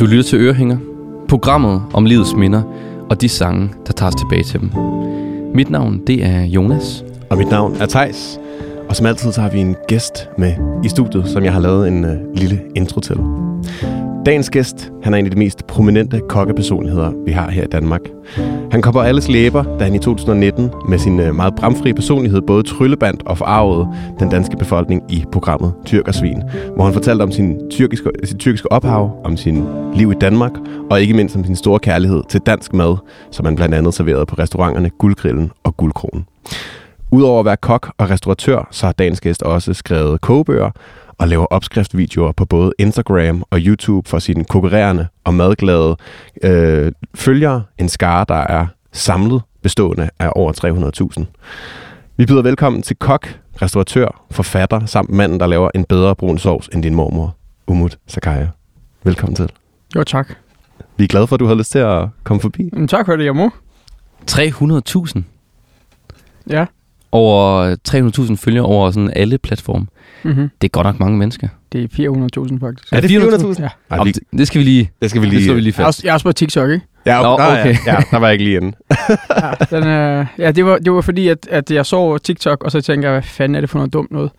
Du lytter til Ørehænger, programmet om livets minder og de sange, der tager os tilbage til dem. Mit navn, det er Jonas. Og mit navn er Tejs. Og som altid, så har vi en gæst med i studiet, som jeg har lavet en øh, lille intro til. Dagens gæst, han er en af de mest prominente kokkepersonligheder, vi har her i Danmark. Han kom på alles læber, da han i 2019 med sin øh, meget bramfri personlighed både tryllebandt og forarvede den danske befolkning i programmet Tyrk og Svin, hvor han fortalte om sin tyrkiske, sit tyrkiske ophav, om sin liv i Danmark, og ikke mindst om sin store kærlighed til dansk mad, som han blandt andet serverede på restauranterne Guldgrillen og Guldkronen. Udover at være kok og restauratør, så har dagens gæst også skrevet kogebøger og laver opskriftsvideoer på både Instagram og YouTube for sine konkurrerende og madglade øh, følgere. En skare, der er samlet bestående af over 300.000. Vi byder velkommen til kok, restauratør, forfatter samt manden, der laver en bedre brun sovs end din mormor, Umut Sakaya. Velkommen til. Jo, tak. Vi er glade for, at du har lyst til at komme forbi. Men tak for det, jeg må. 300.000 Ja. over 300.000 følgere over sådan alle platforme. Mm-hmm. Det er godt nok mange mennesker. Det er 400.000 faktisk. Er det 400.000? Ja. Ej, vi, det, det skal vi lige, det skal vi det lige... slår vi lige Jeg er, fast. også, jeg er også på TikTok, ikke? Ja, Nå, okay. okay. ja, der var jeg ikke lige inde. Ja, den, øh, ja det, var, det var fordi, at, at jeg så TikTok, og så tænkte jeg, hvad fanden er det for noget dumt noget?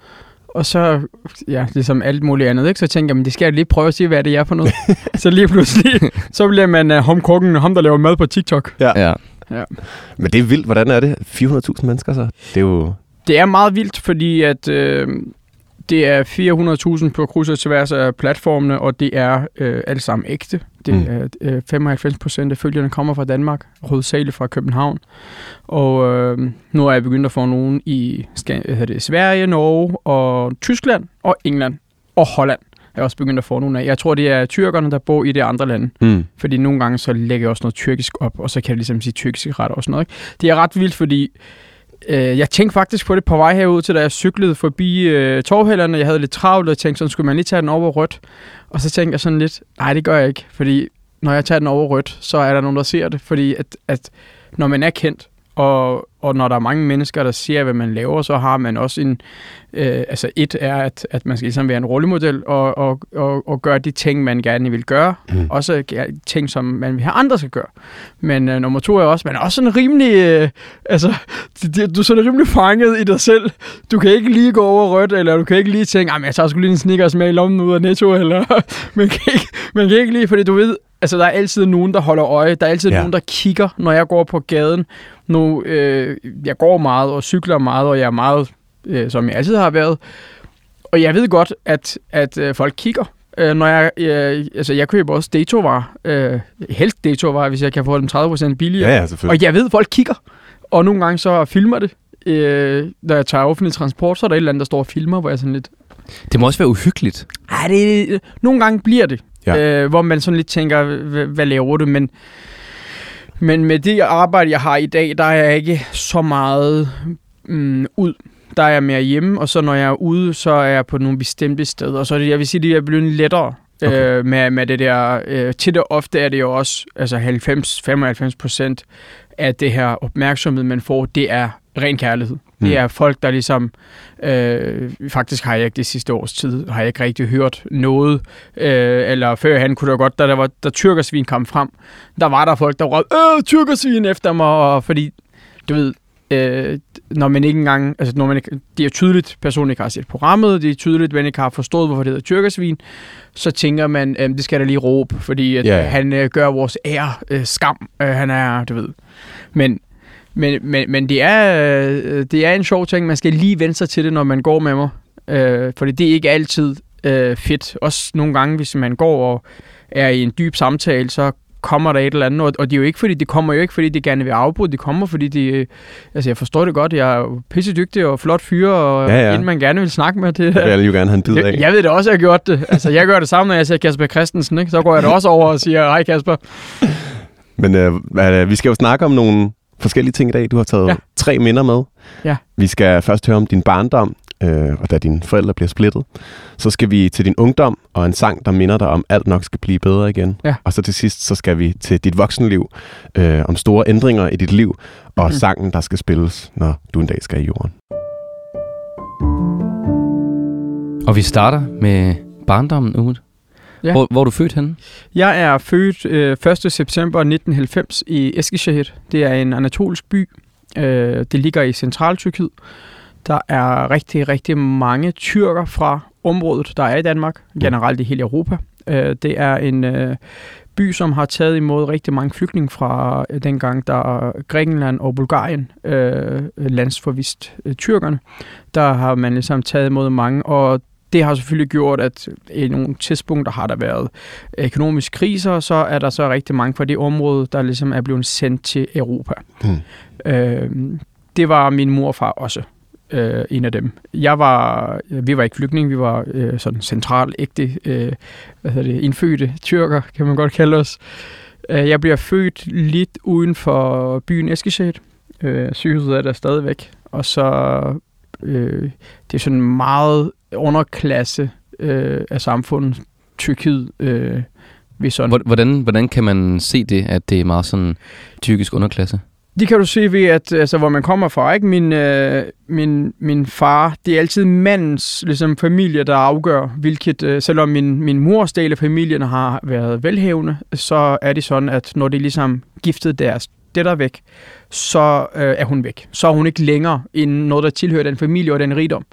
Og så, ja, ligesom alt muligt andet, ikke? så tænkte jeg, men det skal jeg lige prøve at se, hvad det er for noget. så lige pludselig, så bliver man uh, homkokken, ham der laver mad på TikTok. Ja. Men det er vildt. Hvordan er det? 400.000 mennesker så? Det er jo... Det er meget vildt, fordi at øh, det er 400.000 på kryds og tværs af platformene, og det er øh, alle sammen ægte. Det Mm. er øh, 95 procent af følgerne kommer fra Danmark, hovedsageligt fra København. Og øh, nu er jeg begyndt at få nogen i Ska- hvad hedder det, Sverige, Norge og Tyskland og England og Holland. Jeg er også begyndt at få nogle af. Jeg tror, det er tyrkerne, der bor i de andre lande. Mm. Fordi nogle gange så lægger jeg også noget tyrkisk op, og så kan jeg ligesom sige tyrkiske retter og sådan noget. Ikke? Det er ret vildt, fordi øh, jeg tænkte faktisk på det på vej herud til, da jeg cyklede forbi øh, torvhælderne. Jeg havde lidt travlt, og jeg tænkte, sådan skulle man lige tage den over rødt. Og så tænkte jeg sådan lidt, nej, det gør jeg ikke, fordi når jeg tager den over rødt, så er der nogen, der ser det. Fordi at, at når man er kendt, og, og når der er mange mennesker, der ser, hvad man laver, så har man også en... Øh, altså et er, at, at man skal ligesom være en rollemodel og, og, og, og gøre de ting, man gerne vil gøre. Mm. Også ting, som man vil have andre skal gøre. Men øh, nummer to er også, man er også sådan rimelig... Øh, altså, du er sådan rimelig fanget i dig selv. Du kan ikke lige gå over rødt, eller du kan ikke lige tænke, "Ej, men jeg tager sgu lige en Snickers med i lommen ud af Netto, eller man kan ikke, man kan ikke lige, fordi du ved, altså der er altid nogen, der holder øje. Der er altid ja. nogen, der kigger, når jeg går på gaden. Nu, øh, jeg går meget og cykler meget, og jeg er meget, øh, som jeg altid har været. Og jeg ved godt, at, at øh, folk kigger. Øh, når jeg, øh, altså jeg køber også datovarer. Øh, helst datovarer, hvis jeg kan få dem 30% billigere. Ja, ja. Og jeg ved, at folk kigger. Og nogle gange så filmer det. Øh, når jeg tager offentlig transport, så er der et eller andet, der står og filmer, hvor jeg sådan lidt... Det må også være uhyggeligt. Ej, det, nogle gange bliver det. Ja. Øh, hvor man sådan lidt tænker, hvad, hvad laver du? Men, men med det arbejde, jeg har i dag, der er jeg ikke så meget mm, ud. Der er jeg mere hjemme, og så når jeg er ude, så er jeg på nogle bestemte steder. Så er det, jeg vil sige, det er blevet lettere Okay. okay. øh, med, med det der. Øh, til det ofte er det jo også altså 90-95 procent af det her opmærksomhed, man får, det er ren kærlighed. Mm. Det er folk, der ligesom... Øh, faktisk har jeg ikke det sidste års tid, har jeg ikke rigtig hørt noget. Øh, eller før han kunne da godt, da der var da tyrkersvin kom frem, der var der folk, der råbte, øh, tyrkersvin efter mig, og fordi, du ved, øh, når man ikke engang, altså når man ikke, det er tydeligt, personen ikke har set programmet, det er tydeligt, man ikke har forstået, hvorfor det hedder tyrkersvin, så tænker man, øh, det skal der lige råbe, fordi at, yeah. han øh, gør vores ære øh, skam. Øh, han er, du ved. Men, men, men, men det, er, øh, det er en sjov ting, man skal lige vende sig til det, når man går med mig. Øh, fordi det er ikke altid øh, fedt. Også nogle gange, hvis man går og er i en dyb samtale, så kommer der et eller andet, og, og det er jo ikke fordi, det kommer jo ikke, fordi de gerne vil afbryde, det kommer, fordi de, øh, altså jeg forstår det godt, jeg er jo pissedygtig og flot fyre, og Ja, ja. en man gerne vil snakke med, det, Det vil jeg jo gerne have en bid af. jeg, jeg ved det også, jeg har gjort det. Altså, jeg gør det samme, når jeg ser Kasper Christensen, ikke? Så går jeg da også over og siger, hej Kasper. Men øh, vi skal jo snakke om nogle forskellige ting i dag. Du har taget ja. Tre minder med. Ja. Vi skal først høre om din barndom, øh, og da dine forældre bliver splittet. Så skal vi til din ungdom og en sang, der minder dig om, alt nok skal blive bedre igen. Ja. Og så til sidst, så skal vi til dit voksenliv, øh, om store ændringer i dit liv, og Mhm. sangen, der skal spilles, når du en dag skal i jorden. Og vi starter med barndommen, Umut. Ja. Hvor, hvor er du født henne? Jeg er født øh, 1. september 1990 i Eskişehir. Det er en anatolisk by. Øh, det ligger i centraltyrkiet. Der er rigtig, rigtig mange tyrker fra området, der er i Danmark, generelt i hele Europa. Øh, det er en øh, by, som har taget imod rigtig mange flygtninge fra øh, dengang, der Grækenland og Bulgarien øh, landsforvist øh, tyrkerne. Der har man ligesom taget imod mange, og det har selvfølgelig gjort, at i nogle tidspunkter har der været økonomiske kriser, og så er der så rigtig mange fra det område, der ligesom er blevet sendt til Europa. Hmm. Øh, det var min mor og far også øh, en af dem. Jeg var, vi var ikke flygtninge, vi var øh, sådan central ægte, øh, hvad hedder det, indfødte tyrker, kan man godt kalde os. Øh, jeg bliver født lidt uden for byen Eskilstad. Øh, sygehuset er der stadigvæk. Og så, øh, det er sådan meget underklasse øh, af samfundet, Tyrkiet. Øh, vi sådan Hvor- Hvordan, hvordan kan man se det, at det er meget sådan tyrkisk underklasse? Det kan du se ved, at altså, hvor man kommer fra. Ikke? Min, øh, min, min far, det er altid mandens ligesom, familie, der afgør, hvilket, øh, selvom min, min mors del af familien har været velhævende, så er det sådan, at når de ligesom giftede deres det der væk, så øh, er hun væk. Så er hun ikke længere end noget, der tilhører den familie og den rigdom.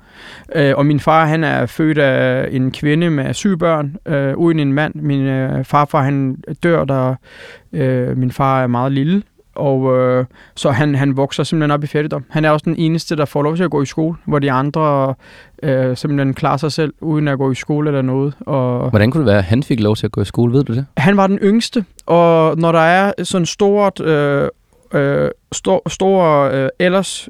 Øh, og min far, han er født af en kvinde med syv børn, øh, uden en mand. Min øh, farfar, han dør, da øh, min far er meget lille. Og øh, så han, han vokser simpelthen op i fattigdom. Han er også den eneste, der får lov til at gå i skole, hvor de andre øh, simpelthen klarer sig selv, uden at gå i skole eller noget. Og Hvordan kunne det være, at han fik lov til at gå i skole? Ved du det? han var den yngste, og når der er sådan stort, øh, øh, stor, store øh, ellers,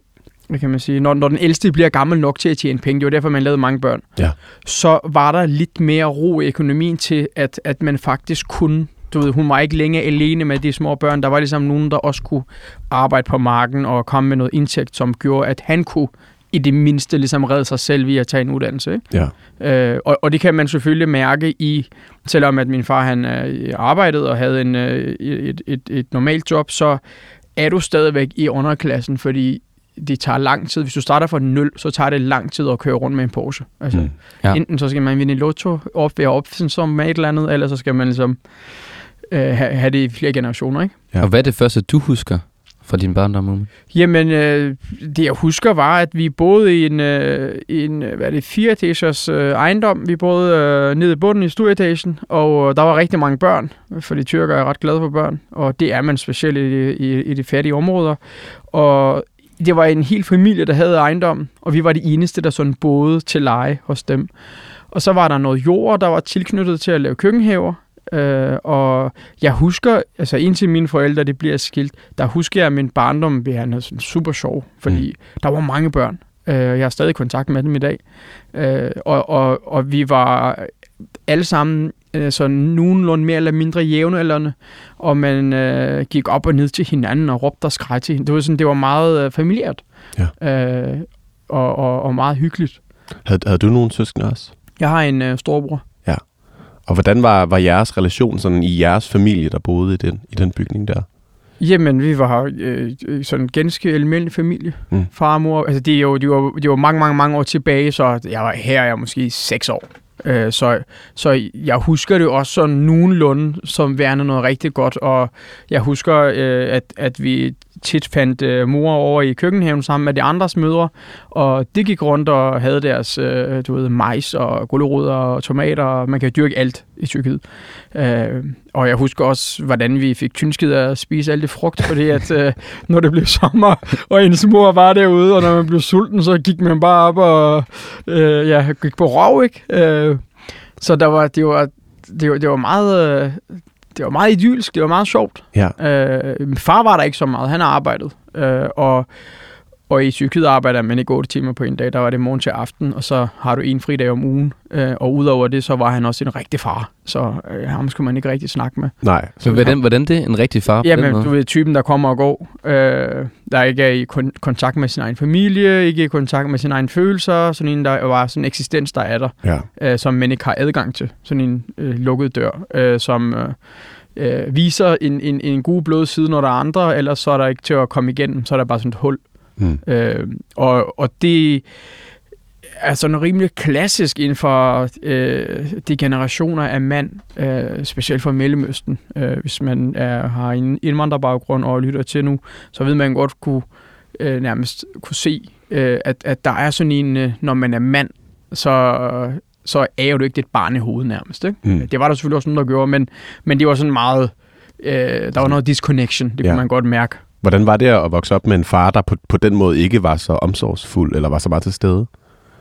hvad kan man sige, når, når den ældste bliver gammel nok til at tjene penge, det var derfor, man lavede mange børn, Ja. så var der lidt mere ro i økonomien til, at, at man faktisk kunne du ved, hun var ikke længere alene med de små børn. Der var ligesom nogen, der også kunne arbejde på marken og komme med noget indtægt, som gjorde, at han kunne i det mindste ligesom redde sig selv ved at tage en uddannelse. Ikke? Ja. Øh, og, og det kan man selvfølgelig mærke i, selvom at min far han øh, arbejdede og havde en, øh, et, et, et normalt job, så er du stadigvæk i underklassen, fordi det tager lang tid. Hvis du starter fra nul, så tager det lang tid at køre rundt med en Porsche. Altså, Mm. Ja. Enten så skal man vinde lotto, op ved opfinde som med et eller andet, eller så skal man ligesom øh, have, have det i flere generationer, ikke? Ja. Og hvad er det første, du husker fra din barndom? Ume? Jamen, øh, det jeg husker var, at vi boede i en, øh, en øh, hvad er det, fire etagers øh, ejendom. Vi boede øh, nede i bunden i stueetagen, og øh, der var rigtig mange børn, fordi tyrker er ret glade for børn, og det er man specielt i, de- i, i de fattige områder. Og det var en hel familie, der havde ejendommen, og vi var de eneste, der sådan boede til leje hos dem. Og så var der noget jord, der var tilknyttet til at lave køkkenhaver. Øh, og jeg husker, altså indtil mine forældre de bliver skilt, der husker jeg, at min barndom blev han sådan super sjov, fordi mm. der var mange børn. Øh, jeg har stadig kontakt med dem i dag. Øh, og, og, og vi var alle sammen sådan nogenlunde mere eller mindre jævnaldrende, og man øh, gik op og ned til hinanden og råbte og skreg til hinanden. Det var, sådan, det var meget øh, familiært Ja. øh, og, og, og meget hyggeligt. Havde, havde du nogen søskende også? Jeg har en øh, storbror. Og hvordan var, var jeres relation sådan i jeres familie, der boede i den, i den bygning der? Jamen, vi var øh, øh, sådan en ganske almindelig familie. Mm. Far og mor, altså det er jo, det var, det var mange, mange, mange år tilbage, så jeg var her er jeg måske seks år. Øh, så, så jeg husker det også sådan nogenlunde som værende noget rigtig godt, og jeg husker, øh, at, at vi tit fandt øh, mor over i køkkenhaven sammen med de andres mødre, og det gik rundt og havde deres, øh, du ved, majs og gulerødder og tomater, og man kan dyrke alt i Tyrkiet. Øh, og jeg husker også, hvordan vi fik tynsket at spise alt det frugt, fordi at øh, når det blev sommer, og ens mor var derude, og når man blev sulten, så gik man bare op og øh, ja, gik på rov, ikke? Øh, så der var, det, var, det, var, det var meget... Øh, det var meget idyllisk, det var meget sjovt. Ja. Øh, min far var der ikke så meget, han har arbejdet. Øh, og, og i Tyrkiet arbejder man ikke 8 timer på en dag, der var det morgen til aften, og så har du en fridag om ugen. Øh, og udover det, så var han også en rigtig far, så øh, ham skulle man ikke rigtig snakke med. Nej. Så hvordan, hvordan det? En rigtig far Jamen, du ved, typen, der kommer og går, øh, der ikke er i kon- kontakt med sin egen familie, ikke i kontakt med sine egne følelser, sådan en, der var sådan en eksistens, der er der, Ja. øh, som man ikke har adgang til. Sådan en øh, lukket dør, øh, som øh, øh, viser en, en, en god blød side, når der er andre, ellers så er der ikke til at komme igennem, så er der bare sådan et hul. Mm. Øh, og, og det er sådan rimelig klassisk inden for øh, de generationer af mand, øh, specielt fra Mellemøsten. Øh, hvis man er, har en indvandrerbaggrund og lytter til nu, så ved man godt kunne øh, nærmest kunne se, øh, at, at der er sådan en, øh, når man er mand, så, så er jo ikke et barn i hovedet nærmest. Ikke? Mm. Det var der selvfølgelig også nogen, der gjorde, men, men det var sådan meget, øh, der var noget disconnection, det Ja. kunne man godt mærke. Hvordan var det at vokse op med en far, der på, på den måde ikke var så omsorgsfuld, eller var så meget til stede?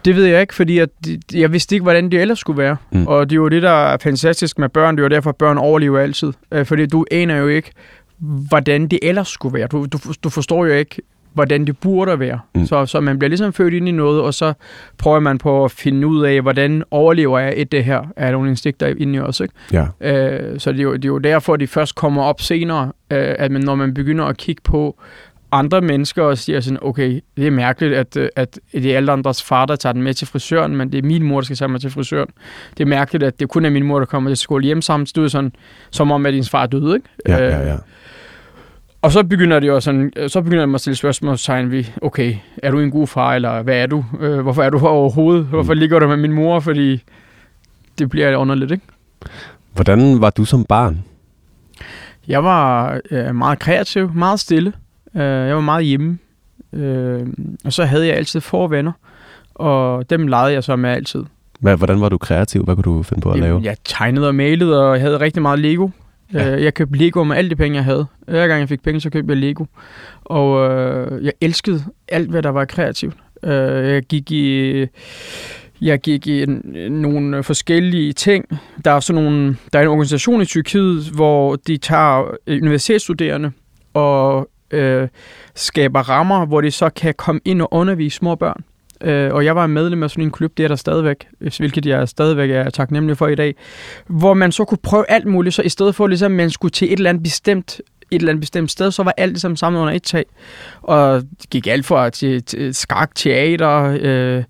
Det ved jeg ikke, fordi de- jeg vidste ikke, hvordan det ellers skulle være. Mm. Mm. Og det er jo det, der er fantastisk med børn. Det er jo derfor, at børn overlever altid. Øh, Fordi du aner jo ikke, hvordan det ellers skulle være. Du, du, du forstår jo ikke, hvordan det burde være. Mm. Så, så man bliver ligesom født ind i noget, og så prøver man på at finde ud af, hvordan overlever jeg et det her? Er nogle instinkter inde i os, ikke? Ja. Øh, så det er, jo, det er jo derfor, at de først kommer op senere, øh, at man, når man begynder at kigge på andre mennesker og siger sådan, okay, det er mærkeligt, at, at det er alle andres far, der tager den med til frisøren, men det er min mor, der skal tage mig til frisøren. Det er mærkeligt, at det kun er min mor, der kommer til skole hjem sammen. Det er sådan, som om, at din far er død, ikke? Ja, Øh, ja, ja. Og så begynder det jo sådan, øh, så begynder man at stille spørgsmålstegn ved, okay, er du en god far, eller hvad er du? Øh, hvorfor er du her overhovedet? Hvorfor ligger du med min mor? Fordi det bliver underligt, ikke? Hvordan var du som barn? Jeg var øh, meget kreativ, meget stille. Øh, jeg var meget hjemme. Øh, og så havde jeg altid få venner. Og dem legede jeg så med altid. Hvad, hvordan var du kreativ? Hvad kunne du finde på at lave? Jamen, Jeg tegnede og malede, og jeg havde rigtig meget Lego. Ja. Øh, jeg købte Lego med alle de penge, jeg havde. Hver gang jeg fik penge, så købte jeg Lego. Og øh, jeg elskede alt, hvad der var kreativt. Øh, jeg gik i... Jeg gik i en, nogle forskellige ting. Der er sådan nogle, der er en organisation i Tyrkiet, hvor de tager øh, universitetsstuderende og øh, skaber rammer, hvor de så kan komme ind og undervise små børn. Øh, og jeg var medlem af sådan en klub, det er der stadigvæk, øh, hvilket jeg stadigvæk er taknemmelig for i dag, hvor man så kunne prøve alt muligt, så i stedet for ligesom, man skulle til et eller andet bestemt et eller andet bestemt sted, så var alt ligesom samlet under et tag. Og det gik alt fra til, til skak, teater, øh,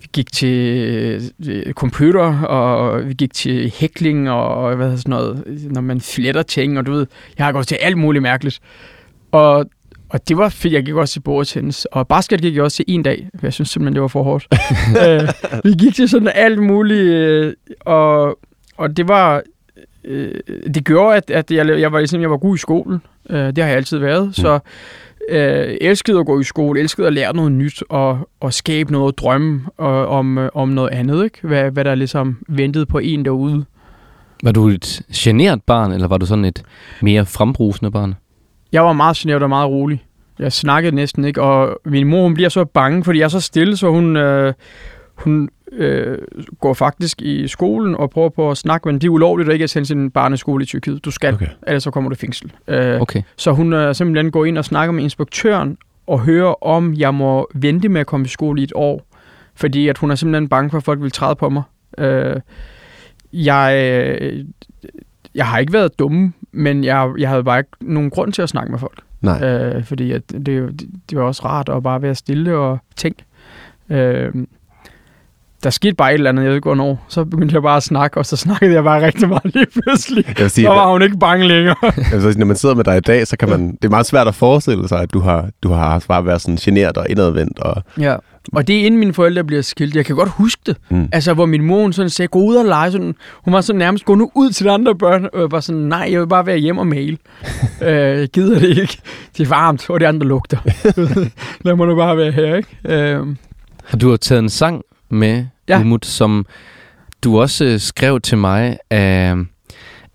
vi gik til øh, computer, og vi gik til hækling, og hvad sådan noget, når man fletter ting, og du ved, jeg har gået til alt muligt mærkeligt. Og, og det var fedt, jeg gik også til bordtennis, og basket gik jeg også til en dag, for jeg synes simpelthen, det var for hårdt. øh, vi gik til sådan alt muligt, øh, og, og det var, øh, det gjorde, at, at jeg, jeg, var, ligesom, jeg var god i skolen. Øh, det har jeg altid været. Mm. Så øh, elskede at gå i skole, elskede at lære noget nyt, og, og skabe noget drømme og, om, om noget andet. Ikke? Hvad, hvad der ligesom ventede på en derude. Var du et genert barn, eller var du sådan et mere frembrusende barn? Jeg var meget generet og meget rolig. Jeg snakkede næsten ikke, og min mor hun bliver så bange, fordi jeg er så stille, så hun, øh, hun øh, går faktisk i skolen og prøver på at snakke, men det er ulovligt at ikke at sende sin barneskole i Tyrkiet. Du skal, Okay. ellers så kommer du i fængsel. Øh, Okay. Så hun øh, simpelthen går ind og snakker med inspektøren og hører, om jeg må vente med at komme i skole i et år. Fordi at hun er simpelthen bange for, at folk vil træde på mig. Øh, jeg, øh, jeg har ikke været dumme, men jeg, jeg havde bare ikke nogen grund til at snakke med folk. Nej. Øh, fordi at det, jo- det, var også rart at bare være stille og tænke. Øh, der skete bare et eller andet, jeg ved ikke hvornår. Så begyndte jeg bare at snakke, og så snakkede jeg bare rigtig meget lige pludselig. Jeg vil sige, Så var hun ikke bange længere. jeg vil sige, når man sidder med dig i dag, så kan man, det er meget svært at forestille sig, at du har, du har bare været sådan genert og indadvendt. Og, Ja. Og det er inden mine forældre bliver skilt. Jeg kan godt huske det. Mm. Altså, hvor min mor hun sådan sagde, gå ud og lege. Sådan, hun var sådan nærmest, gå nu ud til de andre børn. Og jeg var sådan, nej, jeg vil bare være hjemme og male. øh, jeg gider det ikke. Det er varmt, og det andre lugter. Lad mig nu bare være her, ikke? Øh, Har du har taget en sang med, ja. Umut, som du også øh, skrev til mig af,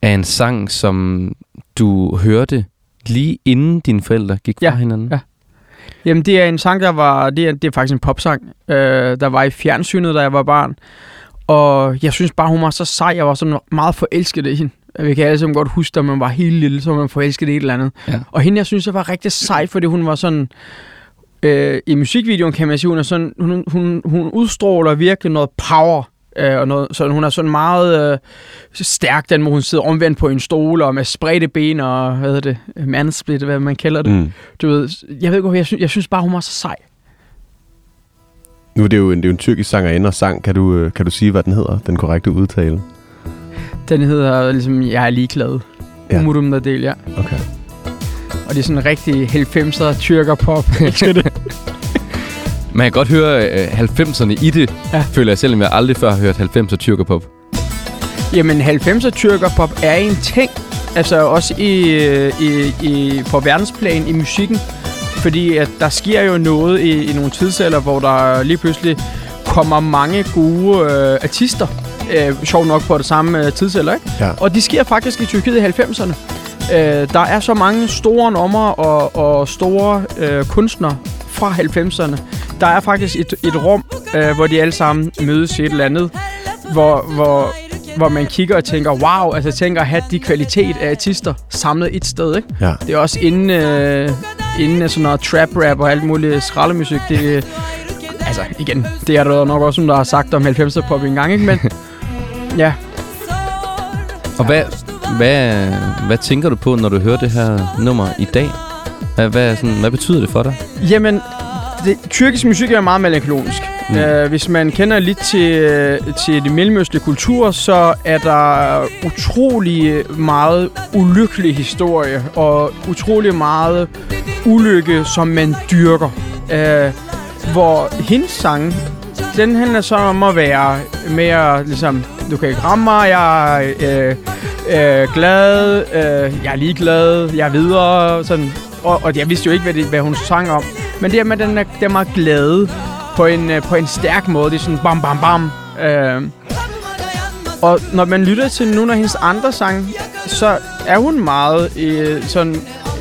af en sang, som du hørte lige inden dine forældre gik fra Ja, hinanden? ja. Jamen, det er en sang, der var... Det er, det er faktisk en popsang, øh, der var i fjernsynet, da jeg var barn. Og jeg synes bare, hun var så sej. Jeg var sådan meget forelsket i hende. Vi kan alle sammen godt huske, at man var helt lille, så man forelsket i et eller andet. Ja. Og hende, jeg synes, jeg var rigtig sej, fordi hun var sådan... Øh, I musikvideoen kan man sige, hun, er sådan, hun, hun, hun udstråler virkelig noget power. Øh, og noget, så hun er sådan meget øh, stærk, den hvor hun sidder omvendt på en stol, og med spredte ben, og hvad hedder det, mandsplit, hvad man kalder det. mm. Du ved, jeg ved ikke, jeg synes, jeg synes bare, hun var så sej. Nu er det jo en, det er jo en tyrkisk sangerinde og sang. Kan du, øh, kan du sige, hvad den hedder? Den korrekte udtale? Den hedder ligesom, jeg er ligeglad. Ja. Umurum der del, ja. Okay. Og det er sådan en rigtig 90'er tyrker pop. Elsker det. Man kan godt høre øh, 90'erne i det, Ja. føler jeg selv, om jeg aldrig før har hørt 90'er tyrkerpop. Jamen, 90'er tyrkerpop er en ting. Altså også i, øh, i, i, på verdensplan i musikken. Fordi at der sker jo noget i, i nogle tidsalder, hvor der lige pludselig kommer mange gode øh, artister. Øh, sjov nok på det samme øh, tidsalder, ikke? Ja. Og de sker faktisk i Tyrkiet i 90'erne. Øh, der er så mange store numre og, og store øh, kunstnere fra 90'erne. Der er faktisk et, et rum, øh, hvor de alle sammen mødes i et eller andet, hvor, hvor, hvor man kigger og tænker, wow, altså tænker at have de kvalitet af artister samlet et sted, ikke? Ja. Det er også inden, øh, inden sådan noget trap rap og alt muligt skraldemusik. Det, altså igen, det er der nok også nogen, der har sagt om 90'er pop en gang, ikke? Men ja, Og hvad, hvad, hvad tænker du på, når du hører det her nummer i dag? Hvad, hvad, sådan, hvad betyder det for dig? Jamen, det, tyrkisk musik er meget melankolisk. Mm. Uh, hvis man kender lidt til, øh, til de mellemøstlige kulturer, så er der utrolig meget ulykkelig historie og utrolig meget ulykke, som man dyrker. Uh, hvor hendes sang, den handler så om at være mere ligesom, du kan ikke ramme mig, jeg er øh, øh, glad, øh, jeg er ligeglad, jeg er videre, sådan. Og, og jeg vidste jo ikke, hvad, det, hvad hun sang om. Men det er med, den er, den er meget glad på en, øh, på en stærk måde. Det er sådan bam, bam, bam. Øh, og når man lytter til nogle af hendes andre sange, så er hun meget øh, sådan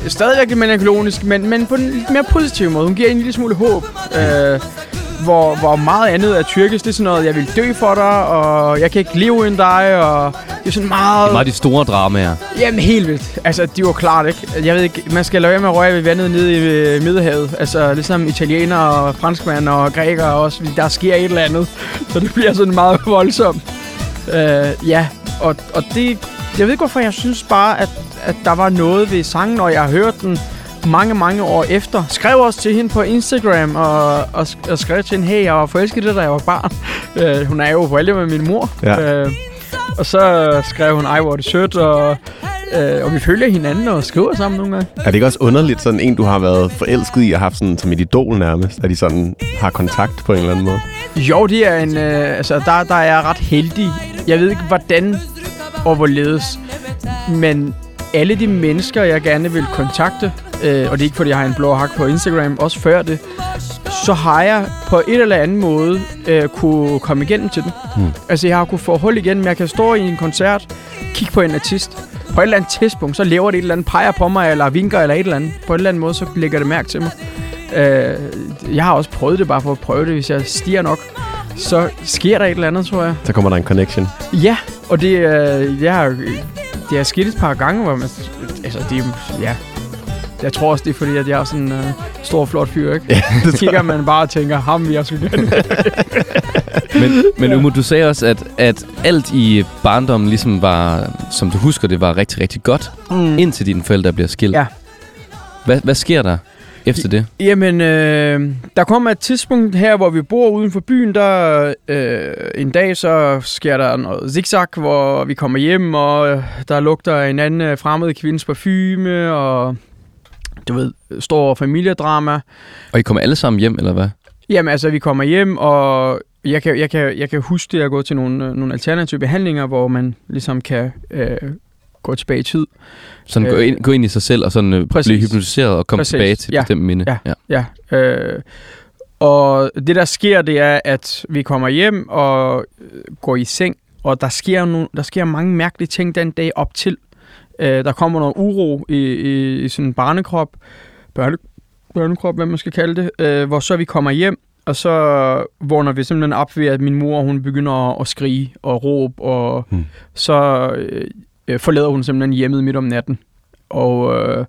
stadigvæk melankolisk, men, men på en lidt mere positiv måde. Hun giver en lille smule håb. Øh, hvor, hvor meget andet er tyrkisk. Det er sådan noget, jeg vil dø for dig, og jeg kan ikke leve uden dig, og det er sådan meget... Det er meget de store dramaer. Jamen helt vildt. Altså, de var klart, ikke? Jeg ved ikke, man skal lade være med at røre ved vandet nede i øh, Middelhavet. Altså, ligesom italiener og franskmænd og grækere også. Der sker et eller andet. Så det bliver sådan meget voldsomt. Uh, ja, og, og det... Jeg ved ikke, hvorfor jeg synes bare, at, at der var noget ved sangen, og jeg har hørt den mange, mange år efter. Skrev også til hende på Instagram, og, og, og skrev til hende, hey, jeg var forelsket det, da jeg var barn. Uh, hun er jo på med min mor. Ja. Uh, og så skrev hun, ej, hvor det sødt, og, øh, og vi følger hinanden og skriver sammen nogle gange. Er det ikke også underligt, sådan en, du har været forelsket i og haft sådan, som et idol nærmest, at de sådan har kontakt på en eller anden måde? Jo, det er en, øh, altså, der, der er jeg ret heldig. Jeg ved ikke, hvordan og hvorledes, men alle de mennesker, jeg gerne vil kontakte, øh, og det er ikke, fordi jeg har en blå hak på Instagram, også før det, så har jeg på et eller andet måde øh, kunne komme igennem til den. Hmm. Altså, jeg har kunne få hul igennem. Jeg kan stå i en koncert, kigge på en artist. På et eller andet tidspunkt, så lever det et eller andet, peger på mig, eller vinker, eller et eller andet. På en eller anden måde, så lægger det mærke til mig. Øh, jeg har også prøvet det bare for at prøve det. Hvis jeg stiger nok, så sker der et eller andet, tror jeg. Så kommer der en connection. Ja, og det, øh, jeg har, det er sket et par gange, hvor man... Altså, det. Ja. Jeg tror også, det er fordi, at jeg er sådan en øh, stor, flot fyr, ikke? Ja, Så kigger man bare og tænker, ham vil jeg skulle gerne. Men, men Umo, du sagde også, at, at alt i barndommen ligesom var, som du husker det, var rigtig, rigtig godt, Mm. indtil dine forældre bliver skilt. Ja. Hvad, hvad sker der efter det? Jamen, øh, der kommer et tidspunkt her, hvor vi bor uden for byen, der øh, en dag så sker der noget zigzag, hvor vi kommer hjem, og der lugter en anden øh, fremmed kvindes parfume, og du ved, stor familiedrama. Og I kommer alle sammen hjem, eller hvad? Jamen altså, vi kommer hjem, og jeg kan, jeg kan, jeg kan huske det at gå til nogle, øh, nogle alternative behandlinger, hvor man ligesom kan øh, gå tilbage i tid. Sådan Øh, gå, ind, gå ind i sig selv og sådan øh, præcis. blive hypnotiseret og komme Præcis. tilbage til Ja. bestemt minde. Ja. Ja, øh, og det der sker, det er, at vi kommer hjem og øh, går i seng, og der sker, nogle, der sker mange mærkelige ting den dag op til. Øh, der kommer noget uro i, i, i sådan en barnekrop, børne, børnekrop, hvad man skal kalde det, øh, hvor så vi kommer hjem, og så vågner vi simpelthen op ved, at min mor hun begynder at, at skrige og råbe, og Hmm. så øh, øh, forlader hun simpelthen hjemmet midt om natten. Og øh,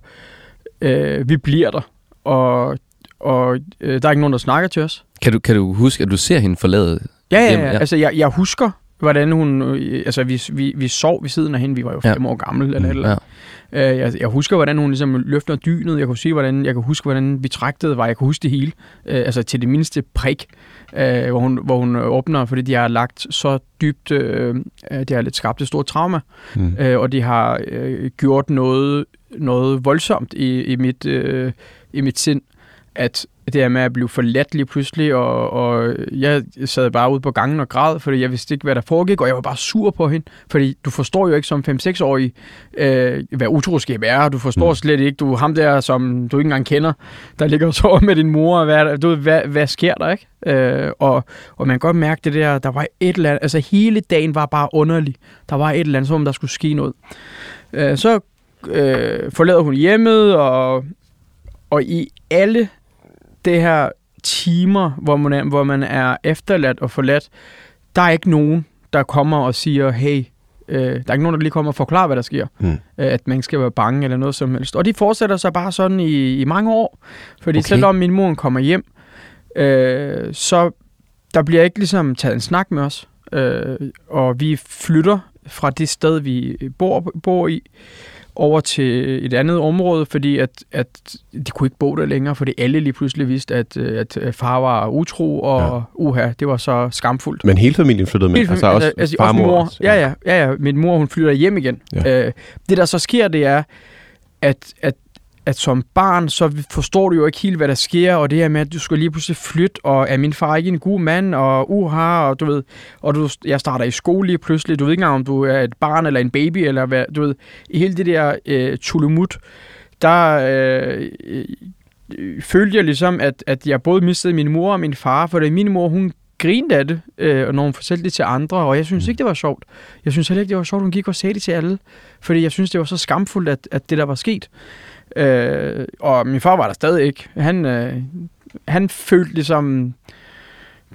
øh, vi bliver der, og, og øh, der er ikke nogen, der snakker til os. Kan, du, kan du huske, at du ser hende forlade? Ja, ja, ja. ja. Altså, jeg, jeg husker, hvordan hun... Øh, altså, vi, vi, vi sov ved siden af hende. Vi var jo Ja. fem år gamle, eller, eller. Ja. Øh, jeg, jeg husker, hvordan hun ligesom løfter dynet. Jeg kunne sige, hvordan, jeg kan huske, hvordan vi træktede var. Jeg kunne huske det hele. Øh, altså til det mindste prik, øh, hvor, hun, hvor hun åbner, fordi de har lagt så dybt... Øh, øh, de har lidt skabt et stort trauma, Mm. øh, og de har øh, gjort noget, noget voldsomt i, i, mit, øh, i mit sind. at det her med at blive forladt lige pludselig, og, og jeg sad bare ude på gangen og græd, fordi jeg vidste ikke, hvad der foregik, og jeg var bare sur på hende, fordi du forstår jo ikke som 5-6-årig, øh, hvad utroskab er, du forstår mm. slet ikke, du ham der, som du ikke engang kender, der ligger og sover med din mor, og hvad, du ved, hvad, hvad sker der, ikke? Øh, og, og man kan godt mærke det der, der var et eller andet, altså hele dagen var bare underlig, der var et eller andet, som om der skulle ske noget. Øh, så øh, forlader hun hjemmet, og, og i alle det her timer, hvor man, er, hvor man er efterladt og forladt, der er ikke nogen, der kommer og siger, hey, øh, der er ikke nogen, der lige kommer og forklarer, hvad der sker. Mm. Øh, at man skal være bange eller noget som helst. Og de fortsætter sig bare sådan i, i mange år. Fordi okay. selvom min mor kommer hjem, øh, så der bliver ikke ligesom taget en snak med os. Øh, og vi flytter fra det sted, vi bor, bor i, over til et andet område, fordi at, at de kunne ikke bo der længere, fordi alle lige pludselig vidste, at, at far var utro, og ja. uha, det var så skamfuldt. Men hele familien flyttede med? Hele familien, altså også altså, far også mor? Ja, ja, ja, ja. Min mor, hun flytter hjem igen. Ja. Øh, det, der så sker, det er, at, at at som barn, så forstår du jo ikke helt, hvad der sker, og det her med, at du skal lige pludselig flytte, og er min far ikke en god mand, og uha, og du ved, og du, jeg starter i skole lige pludselig, du ved ikke engang, om du er et barn eller en baby, eller hvad, du ved, i hele det der øh, tulemut, der øh, øh, følte jeg ligesom, at, at jeg både mistede min mor og min far, for min mor, hun grinede af det, øh, når hun fortalte det til andre, og jeg synes mm. ikke, det var sjovt. Jeg synes heller ikke, det var sjovt, hun gik og sagde det til alle, fordi jeg synes, det var så skamfuldt, at, at det der var sket. Øh, og min far var der stadig ikke. Han, øh, han følte ligesom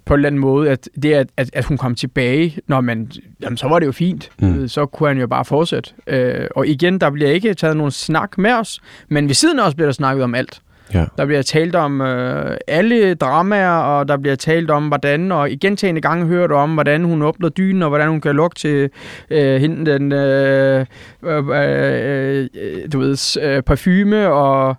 på en eller anden måde, at det, at, at, at hun kom tilbage, når man, jamen, så var det jo fint. Mm. Så kunne han jo bare fortsætte. Øh, og igen, der bliver ikke taget nogen snak med os, men ved siden af os bliver der snakket om alt. Ja. Der bliver talt om øh, alle dramaer, og der bliver talt om, hvordan, og gentagende gange hører du om, hvordan hun åbner dynen, og hvordan hun kan lukke til øh, hende den, øh, øh, øh, du ved, øh, parfume, og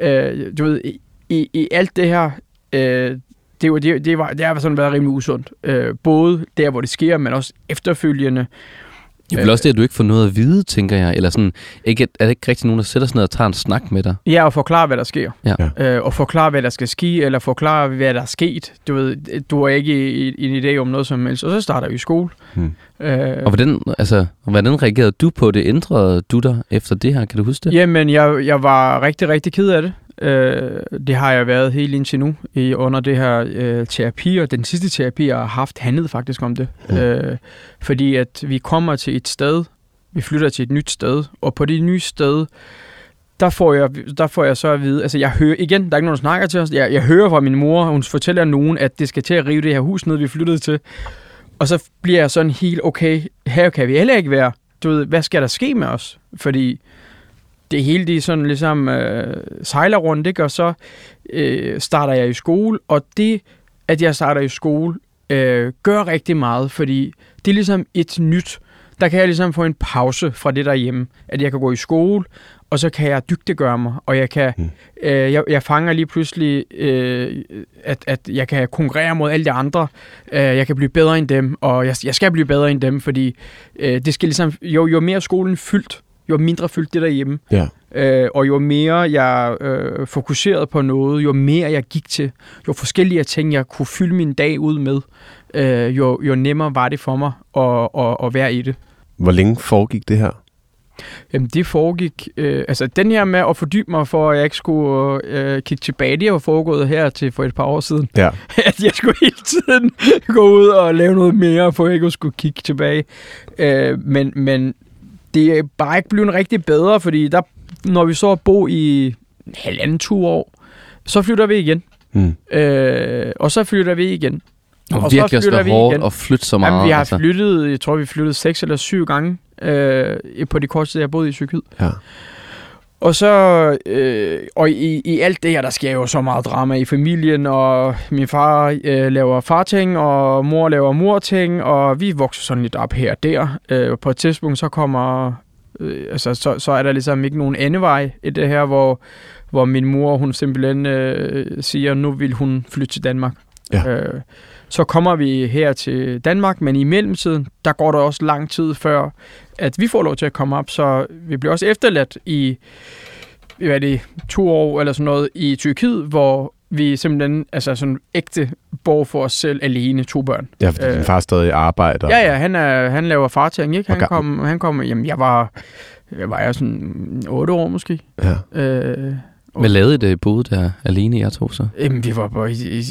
øh, du ved, i, i alt det her, øh, det, var, det, det, var, det har sådan været rimelig usundt. Øh, både der, hvor det sker, men også efterfølgende. Er vel også det, at du ikke får noget at vide, tænker jeg. Eller sådan, ikke, er det ikke rigtig nogen, der sætter sig ned og tager en snak med dig? Ja, og forklare, hvad der sker. Ja. Øh, og forklare, hvad der skal ske, eller forklare, hvad der er sket. Du ved, du har ikke en idé om noget som helst. Og så starter vi i skole. Hmm. Øh, og hvordan, altså, hvordan reagerede du på det? Ændrede du dig efter det her? Kan du huske det? Jamen, jeg, jeg var rigtig, rigtig ked af det. Øh, det har jeg været helt indtil nu i, under det her øh, terapi, og den sidste terapi, jeg har haft, handlede faktisk om det. Mm. Øh, fordi at vi kommer til et sted, vi flytter til et nyt sted, og på det nye sted, der får jeg, der får jeg så at vide, altså jeg hører, igen, der er ikke nogen, der snakker til os, jeg, jeg hører fra min mor, hun fortæller nogen, at det skal til at rive det her hus ned, vi flyttede til. Og så bliver jeg sådan helt, okay, her kan vi heller ikke være. Du ved, hvad skal der ske med os? Fordi det hele det sådan ligesom øh, sejler rundt, ikke? og så øh, starter jeg i skole, og det, at jeg starter i skole, øh, gør rigtig meget, fordi det er ligesom et nyt, der kan jeg ligesom få en pause fra det derhjemme, at jeg kan gå i skole, og så kan jeg dygtiggøre mig, og jeg kan, mm. øh, jeg, jeg fanger lige pludselig, øh, at, at jeg kan konkurrere mod alle de andre, øh, jeg kan blive bedre end dem, og jeg, jeg skal blive bedre end dem, fordi øh, det skal ligesom, jo, jo mere skolen fyldt, jo mindre fyldt det derhjemme. Ja. Øh, og jo mere jeg øh, fokuserede på noget, jo mere jeg gik til, jo forskellige ting, jeg kunne fylde min dag ud med, øh, jo, jo nemmere var det for mig at, at, at være i det. Hvor længe foregik det her? Jamen, det foregik... Øh, altså, den her med at fordybe mig, for at jeg ikke skulle øh, kigge tilbage, det har foregået her til for et par år siden. Ja. at jeg skulle hele tiden gå ud og lave noget mere, for at jeg ikke skulle kigge tilbage. Øh, men, men det er bare ikke blevet rigtig bedre, fordi der, når vi så bo i halvanden to år, så flytter vi igen. Mm. Øh, og så flytter vi igen. Og, og virkelig så flytter vi hårdt igen. at flytte så meget. Jamen, vi har altså. flyttet, jeg tror vi flyttede seks eller syv gange øh, på de korte steder, jeg boede i Tyrkiet. Ja. Og så, øh, og i, i alt det her, der sker jo så meget drama i familien, og min far øh, laver farting, og mor laver morting, og vi vokser sådan lidt op her og der. Øh, på et tidspunkt, så kommer, øh, altså, så, så er der ligesom ikke nogen andevej i det her, hvor, hvor min mor, hun simpelthen øh, siger, nu vil hun flytte til Danmark. Ja. Øh, så kommer vi her til Danmark, men i mellemtiden, der går der også lang tid før, at vi får lov til at komme op, så vi bliver også efterladt i hvad er det, to år eller sådan noget i Tyrkiet, hvor vi simpelthen altså sådan ægte bor for os selv alene, to børn. Ja, fordi Øh. din far stadig arbejder. Ja, ja, han, er, han laver farting, ikke? Han Hvor kom, han kom, jamen jeg var, jeg var jeg sådan 8 år måske. ja. Øh, Hvad lavede I det boede der alene, jeg to så? Jamen, vi var bare, i,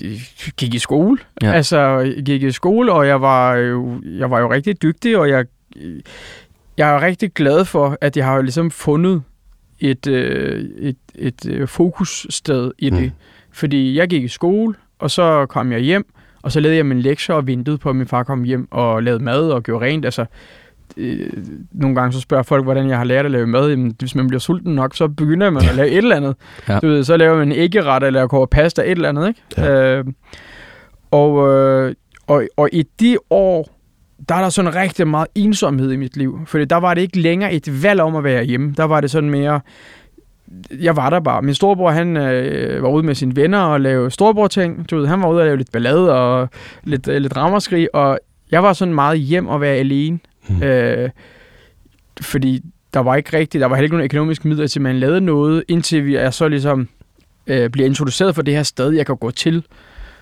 gik i skole. Ja. Altså, jeg gik i skole, og jeg var jo, jeg var jo rigtig dygtig, og jeg, jeg er rigtig glad for, at jeg har jo ligesom fundet et, øh, et, et øh, fokussted i det. Mm. Fordi jeg gik i skole, og så kom jeg hjem, og så lavede jeg min lektier og ventede på, at min far kom hjem og lavede mad og gjorde rent. Altså, øh, nogle gange så spørger folk, hvordan jeg har lært at lave mad. Jamen, hvis man bliver sulten nok, så begynder man at lave et eller andet. Ja. Du ved, så laver man æggeret eller koger pasta, et eller andet. Ikke? Ja. Øh, og, øh, og, og i de år, der er der sådan rigtig meget ensomhed i mit liv. Fordi der var det ikke længere et valg om at være hjemme. Der var det sådan mere, jeg var der bare. Min storebror, han øh, var ude med sine venner og lavede storebror-ting. Du ved, han var ude og lave lidt ballade og lidt, øh, lidt ramaskrig, og jeg var sådan meget hjem og være alene. Mm. Øh, fordi der var ikke rigtigt, der var heller ikke nogen økonomiske midler til, at man lavede noget, indtil vi er så ligesom øh, bliver introduceret for det her sted, jeg kan gå til,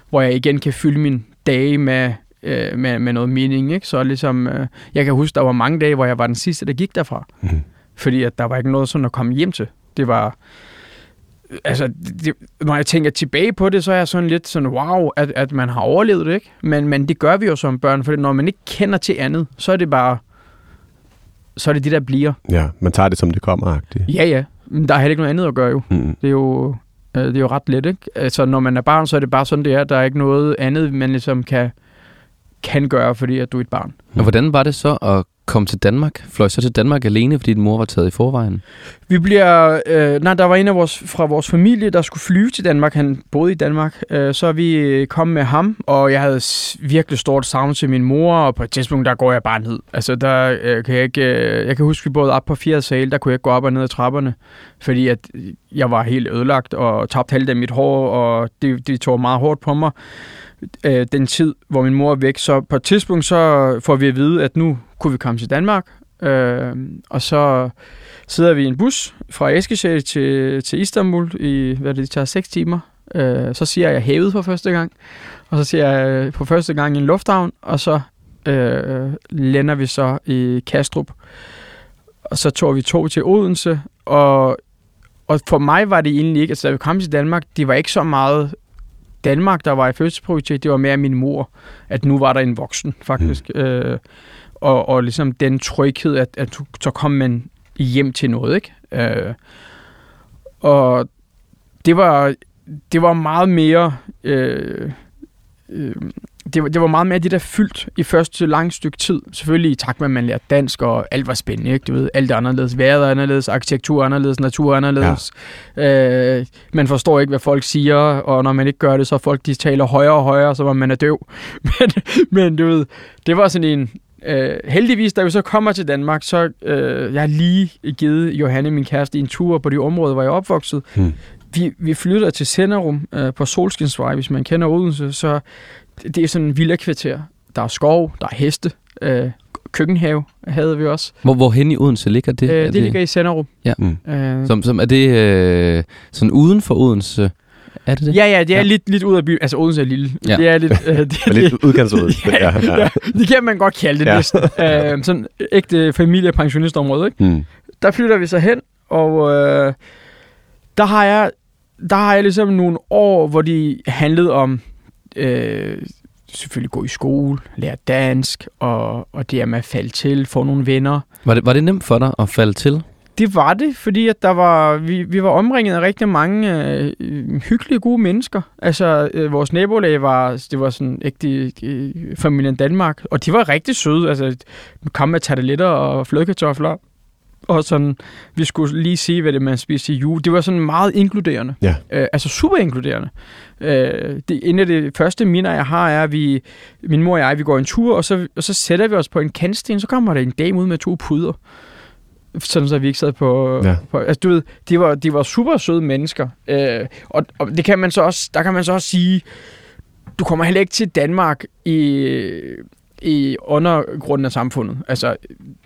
hvor jeg igen kan fylde min dage med, øh, med, med noget mening. Ikke? Så ligesom, øh, jeg kan huske, der var mange dage, hvor jeg var den sidste, der gik derfra. Mm. Fordi at der var ikke noget sådan at komme hjem til. Det var... Altså, det, når jeg tænker tilbage på det, så er jeg sådan lidt sådan, wow, at, at man har overlevet det, ikke? Men, men det gør vi jo som børn, for når man ikke kender til andet, så er det bare... Så er det det, der bliver. Ja, man tager det, som det kommer -agtigt. Ja, ja. Men der er heller ikke noget andet at gøre jo. Mm. Det er jo, øh, det er jo ret let, ikke? Altså, når man er barn, så er det bare sådan, det er. Der er ikke noget andet, man ligesom kan, kan gøre, fordi at du er et barn. Og hvordan var det så at komme til Danmark? Fløj så til Danmark alene, fordi din mor var taget i forvejen? Vi bliver... Øh, nej, der var en af vores, fra vores familie, der skulle flyve til Danmark. Han boede i Danmark. Øh, så vi øh, kommet med ham, og jeg havde virkelig stort savn til min mor, og på et tidspunkt, der går jeg bare ned. Altså, der øh, kan jeg ikke... Øh, jeg kan huske, vi boede op på fjerde sal, der kunne jeg ikke gå op og ned ad trapperne, fordi at jeg var helt ødelagt og tabte halvdelen af mit hår, og det, det tog meget hårdt på mig øh, den tid, hvor min mor er væk. Så på et tidspunkt, så får vi at vide, at nu kunne vi komme til Danmark, øh, og så sidder vi i en bus fra Eskilstad til, til Istanbul i, hvad det tager, 6 timer. Øh, så siger jeg havet for første gang, og så siger jeg øh, på for første gang i en lufthavn, og så øh, lander vi så i Kastrup. Og så tog vi tog til Odense, og, og for mig var det egentlig ikke, altså da vi kom til Danmark, det var ikke så meget Danmark, der var i fødselsprioritet, det var mere min mor, at nu var der en voksen, faktisk. Mm. Øh, og, og ligesom den tryghed, at, at du- så kom man hjem til noget, ikke? Øh, og det var, det var meget mere... Øh, øh, det, var, det var meget mere det, der fyldt i første lang stykke tid. Selvfølgelig i takt med, at man lærte dansk, og alt var spændende, ikke? Du ved, alt er anderledes. Vejret er anderledes, arkitektur er anderledes, natur er anderledes. Ja. Øh, man forstår ikke, hvad folk siger, og når man ikke gør det, så folk, de taler højere og højere, så man er døv. men, men du ved, det var sådan en... Øh, heldigvis, da vi så kommer til Danmark, så øh, jeg har lige givet Johanne, min kæreste, en tur på de områder, hvor jeg er opvokset. Hmm. Vi, vi flytter til Senderum øh, på Solskinsvej, hvis man kender Odense, så det, er sådan en villa-kvarter. Der er skov, der er heste, øh, køkkenhave havde vi også. Hvor, hvorhen i Odense ligger det? Det, Er øh, det ligger i Senderum. Mm. Øh, Som, som er det øh, sådan uden for Odense? Er det det? ja, ja, det er Ja. ja. lidt, lidt ud af byen. Altså, Odense er lille. Ja. Ja. Det er lidt... Øh, det, Det er lidt udkantsud. Ja, ja. det kan man godt kalde det Ja. ja. næsten. Øh, sådan ægte familie-pensionistområde, ikke? Mm. Der flytter vi så hen, og øh, der har jeg der har jeg ligesom nogle år, hvor de handlede om øh, selvfølgelig gå i skole, lære dansk, og, og det er med at falde til, få nogle venner. Var, det, var det nemt for dig at falde til? Det var det, fordi at der var, vi, vi var omringet af rigtig mange øh, hyggelige, gode mennesker. Altså, øh, vores nabolag var, det var sådan ægte øh, familien Danmark, og de var rigtig søde. Altså, kom med tarteletter og flødekartofler, og sådan, vi skulle lige se, hvad det man spiste i jul. Det var sådan meget inkluderende. Ja. Øh, altså super inkluderende. Øh, det, en af de første minder, jeg har, er, at vi, min mor og jeg, vi går en tur, og så, og så sætter vi os på en kantsten, så kommer der en dame ud med to puder sådan så vi ikke sad på... Ja. på altså, du ved, de var, de var super søde mennesker. Øh, og, og det kan man så også, der kan man så også sige, du kommer heller ikke til Danmark i, i undergrunden af samfundet. Altså,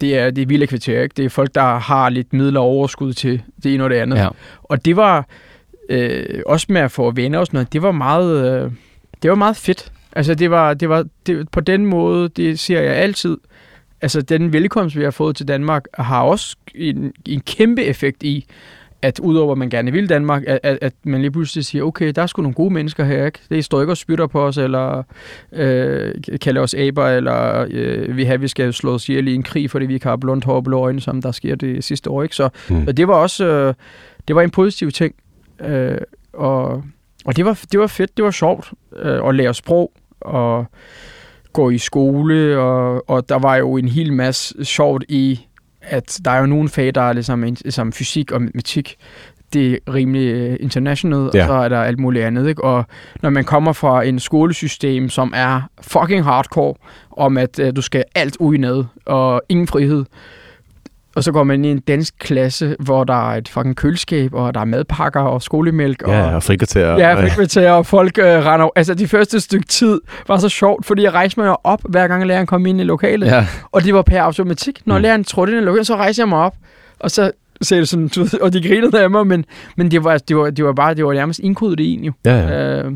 det er, det er vilde kvarter, ikke? Det er folk, der har lidt midler og overskud til det ene og det andet. Ja. Og det var, øh, også med at få venner og sådan noget, det var meget, øh, det var meget fedt. Altså det var, det var det, på den måde, det ser jeg altid. Altså den velkomst, vi har fået til Danmark, har også en, en kæmpe effekt i, at udover at man gerne vil Danmark, at, at, at man lige pludselig siger, okay, der er sgu nogle gode mennesker her, ikke? Det står ikke og spytter på os, eller øh, kalder os aber, eller øh, vi har, vi skal slå os ihjel i en krig, fordi vi ikke har blondt hår og blå øjne, som der sker det sidste år, ikke? Så Mm. og det var også, øh, det var en positiv ting, øh, og, og det var, det var fedt, det var sjovt øh, at lære sprog, og gå i skole, og, og der var jo en hel masse sjovt i, at der er jo nogle fag, der er ligesom, ligesom fysik og matematik, det er rimelig øh, international, Ja. og så er der alt muligt andet. Ikke? Og når man kommer fra en skolesystem, som er fucking hardcore, om at øh, du skal alt udenad og ingen frihed, og så går man ind i en dansk klasse, hvor der er et fucking køleskab, og der er madpakker og skolemælk. og, Ja, og frikvarter. Ja, og- frikvarter, og folk øh, render... Altså, de første stykke tid var så sjovt, fordi jeg rejste mig op, hver gang læreren kom ind i lokalet. Ja. Og det var per automatik. Når Mm. læreren trådte ind i lokalet, så rejste jeg mig op. Og så sagde det sådan, du ved, og de grinede af mig, men, men det, var, det, var, det var bare, det var nærmest indkodet i en jo. ja, ja. Øh,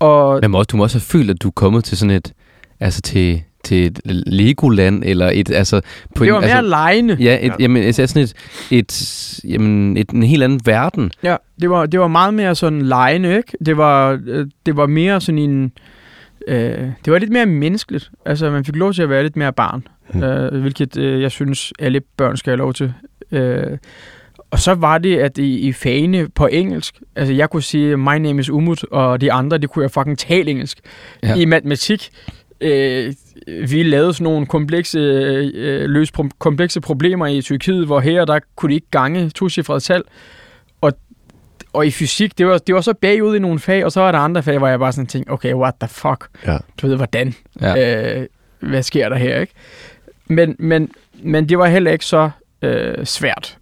og Men må også, du må også have følt, at du er kommet til sådan et, altså til, til et Legoland, eller et, altså... På det var en, mere altså, lejende. Ja, et, Ja. ja. Jamen, altså sådan et, et, jamen, et, en helt anden verden. Ja, det var, det var meget mere sådan lejende, ikke? Det var, øh, det var mere sådan en... Øh, det var lidt mere menneskeligt. Altså, man fik lov til at være lidt mere barn. Mm. Mm. Øh, hvilket øh, jeg synes, alle børn skal have lov til. Øh, og så var det, at i, i fagene på engelsk, altså jeg kunne sige, my name is Umut, og de andre, det kunne jeg fucking tale engelsk. Ja. I matematik, øh, vi lavede sådan nogle komplekse, øh, løse pro- komplekse problemer i Tyrkiet, hvor her, der kunne de ikke gange tocifrede tal. Og, og i fysik, det var, det var så bagud i nogle fag, og så var der andre fag, hvor jeg bare sådan tænkte, okay, what the fuck? Ja. Du ved, hvordan? Ja. Øh, hvad sker der her, ikke? Men, men, men det var heller ikke så øh, svært,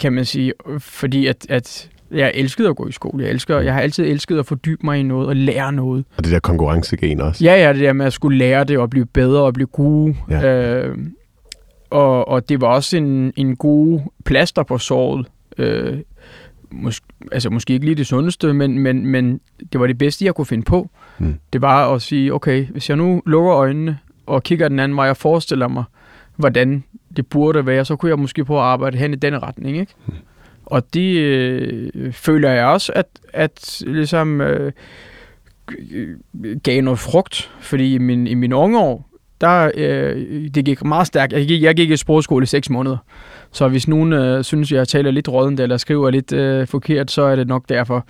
kan man sige, fordi at, at jeg elskede at gå i skole. Jeg, elsker, jeg har altid elsket at fordybe mig i noget og lære noget. Og det der konkurrencegen også. Ja, ja, det der med at skulle lære det og blive bedre og blive gode. Ja. Øh, og, og det var også en, en god plaster på såret. Øh, mås- altså måske ikke lige det sundeste, men, men, men det var det bedste, jeg kunne finde på. Mm. Det var at sige, okay, hvis jeg nu lukker øjnene og kigger den anden vej og forestiller mig, hvordan det burde være, så kunne jeg måske prøve at arbejde hen i den retning. Ikke? Og det øh, føler jeg også, at, at ligesom øh, gav noget frugt, fordi i min, i mine unge år, der, øh, det gik meget stærkt. Jeg gik, jeg gik i sprogskole i seks måneder. Så hvis nogen øh, synes, jeg taler lidt rådent eller skriver lidt øh, forkert, så er det nok derfor.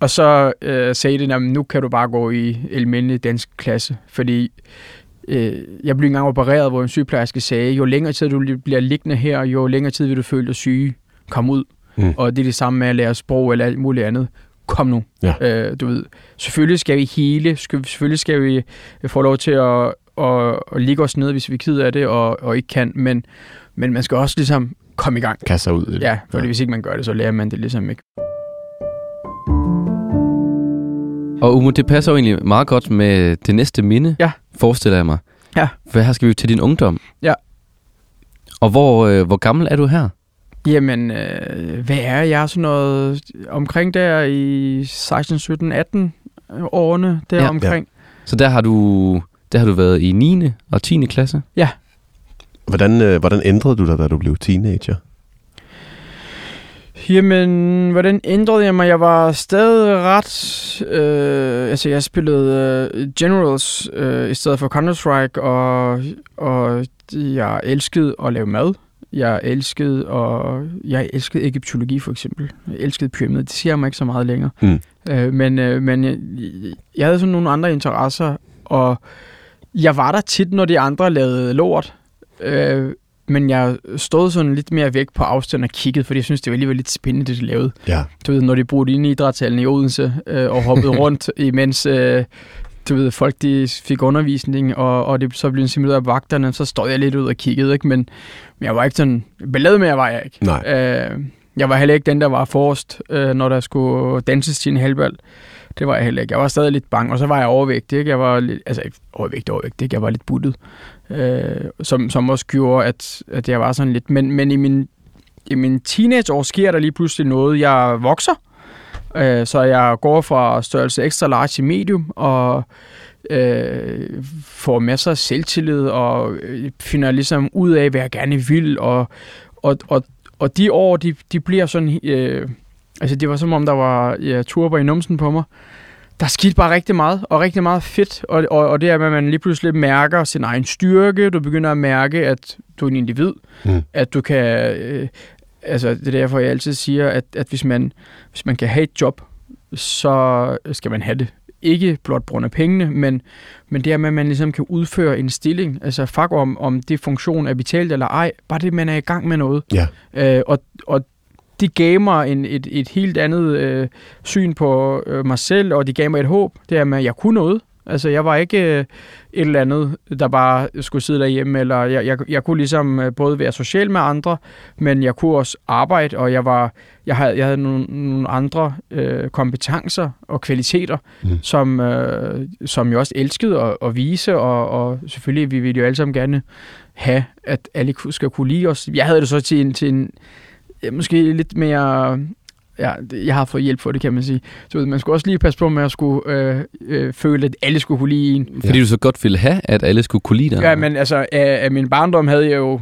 Og så øh, sagde det, at nu kan du bare gå i almindelig dansk klasse, fordi øh, jeg blev engang opereret, hvor en sygeplejerske sagde, jo længere tid du bliver liggende her, jo længere tid vil du føle dig syge. Kom ud. Mm. Og det er det samme med at lære sprog eller alt muligt andet. Kom nu. Ja. Øh, du ved, selvfølgelig skal vi hele, selvfølgelig skal vi få lov til at, at, at ligge os ned, hvis vi er ked af det, og, og ikke kan, men, men man skal også ligesom komme i gang. Kaste sig ud det. Ja, for hvis ikke man gør det, så lærer man det ligesom ikke. Og Umo, det passer jo egentlig meget godt med det næste minde, Ja. forestiller jeg mig. Ja. For her skal vi til din ungdom. Ja. Og hvor, øh, hvor gammel er du her? Jamen, øh, hvad er jeg? Sådan noget omkring der i 16, 17, 18 årene der Ja. ja. omkring. Så der har du, der har du været i 9. og 10. klasse? Hvordan, øh, hvordan ændrede du dig, da du blev teenager? Jamen, hvordan ændrede jeg mig? Jeg var stadig ret... Øh, altså, jeg spillede øh, Generals øh, i stedet for Counter-Strike, og, og jeg elskede at lave mad. Jeg elskede, og jeg elskede egyptologi for eksempel. Jeg elskede pyramider. Det siger jeg mig ikke så meget længere. Mm. Øh, men øh, men jeg, jeg havde sådan nogle andre interesser, og jeg var der tit, når de andre lavede lort. Øh, men jeg stod sådan lidt mere væk på afstand og kiggede, fordi jeg synes, det var alligevel lidt spændende, det de lavede. Ja. Du ved, når de brugte inde i idrætshallen i Odense øh, og hoppede rundt, imens øh, du ved, folk de fik undervisning, og, og det så blev simuleret af vagterne, så stod jeg lidt ud og kiggede, ikke? Men, men jeg var ikke sådan... Beladet med, jeg var jeg ikke. Nej. Øh, jeg var heller ikke den, der var forrest, øh, når der skulle danses til en halvbal. Det var jeg heller ikke. Jeg var stadig lidt bange, og så var jeg overvægtig. Ikke? Jeg var lidt, altså overvægtig, overvægtig. Ikke? Jeg var lidt buttet. Øh, som, som også gjorde, at, at jeg var sådan lidt... Men, men i min, i min teenageår sker der lige pludselig noget. Jeg vokser. Øh, så jeg går fra størrelse extra large i medium, og øh, får masser af selvtillid, og øh, finder ligesom ud af, hvad jeg gerne vil, og, og, og, og de år, de, de bliver sådan... Øh, altså, det var som om, der var ja, turber i numsen på mig. Der skete bare rigtig meget, og rigtig meget fedt, og, og, og det er, at man lige pludselig mærker sin egen styrke, du begynder at mærke, at du er en individ, Mm. at du kan... Øh, altså, det er derfor, jeg altid siger, at, at hvis, man, hvis man kan have et job, så skal man have det. Ikke blot på grund af pengene, men, men det er, at man ligesom kan udføre en stilling. Altså, fuck om, om det funktion er betalt eller ej. Bare det, man er i gang med noget. Ja. Øh, og, og det gav mig en, et, et helt andet øh, syn på øh, mig selv, og det gav mig et håb. Det er, at jeg kunne noget. Altså, jeg var ikke øh, et eller andet, der bare skulle sidde derhjemme, eller jeg, jeg, jeg kunne ligesom øh, både være social med andre, men jeg kunne også arbejde, og jeg var jeg havde, jeg havde nogle, nogle andre øh, kompetencer og kvaliteter, Mm. som, øh, som jeg også elskede at, at vise, og, og selvfølgelig, vi ville jo alle sammen gerne have, at alle ku- skal kunne lide os. Jeg havde det så til en, til en ja, måske lidt mere... Ja, jeg har fået hjælp for det, kan man sige. Så ved, man skulle også lige passe på med at skulle øh, øh, føle, at alle skulle kunne lide en. Fordi du så godt ville have, at alle skulle kunne lide dig. Ja, men altså, af, af min barndom havde jeg jo,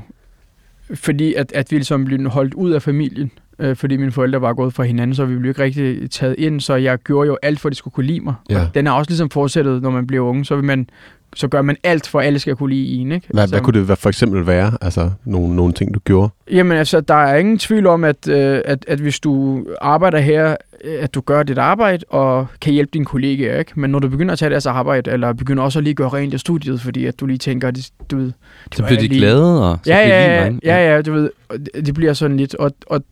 fordi at, at vi ligesom blev holdt ud af familien, øh, fordi mine forældre var gået fra hinanden, så vi blev ikke rigtig taget ind, så jeg gjorde jo alt for, at de skulle kunne lide mig. Ja. Og den er også ligesom fortsættet, når man bliver unge, så vil man så gør man alt for, at alle skal kunne lide en. Ikke? Hvad, altså, hvad kunne det for eksempel være? Altså, nogle, nogle ting, du gjorde? Jamen altså, der er ingen tvivl om, at, øh, at, at hvis du arbejder her, øh, at du gør dit arbejde og kan hjælpe dine kollegaer, ikke? Men når du begynder at tage deres arbejde, eller begynder også at lige gøre rent i studiet, fordi at du lige tænker, at du ved... det Så jeg de lige- glade, og så Ja, ja, ja, ja, ja, du ved, det bliver sådan lidt, og, og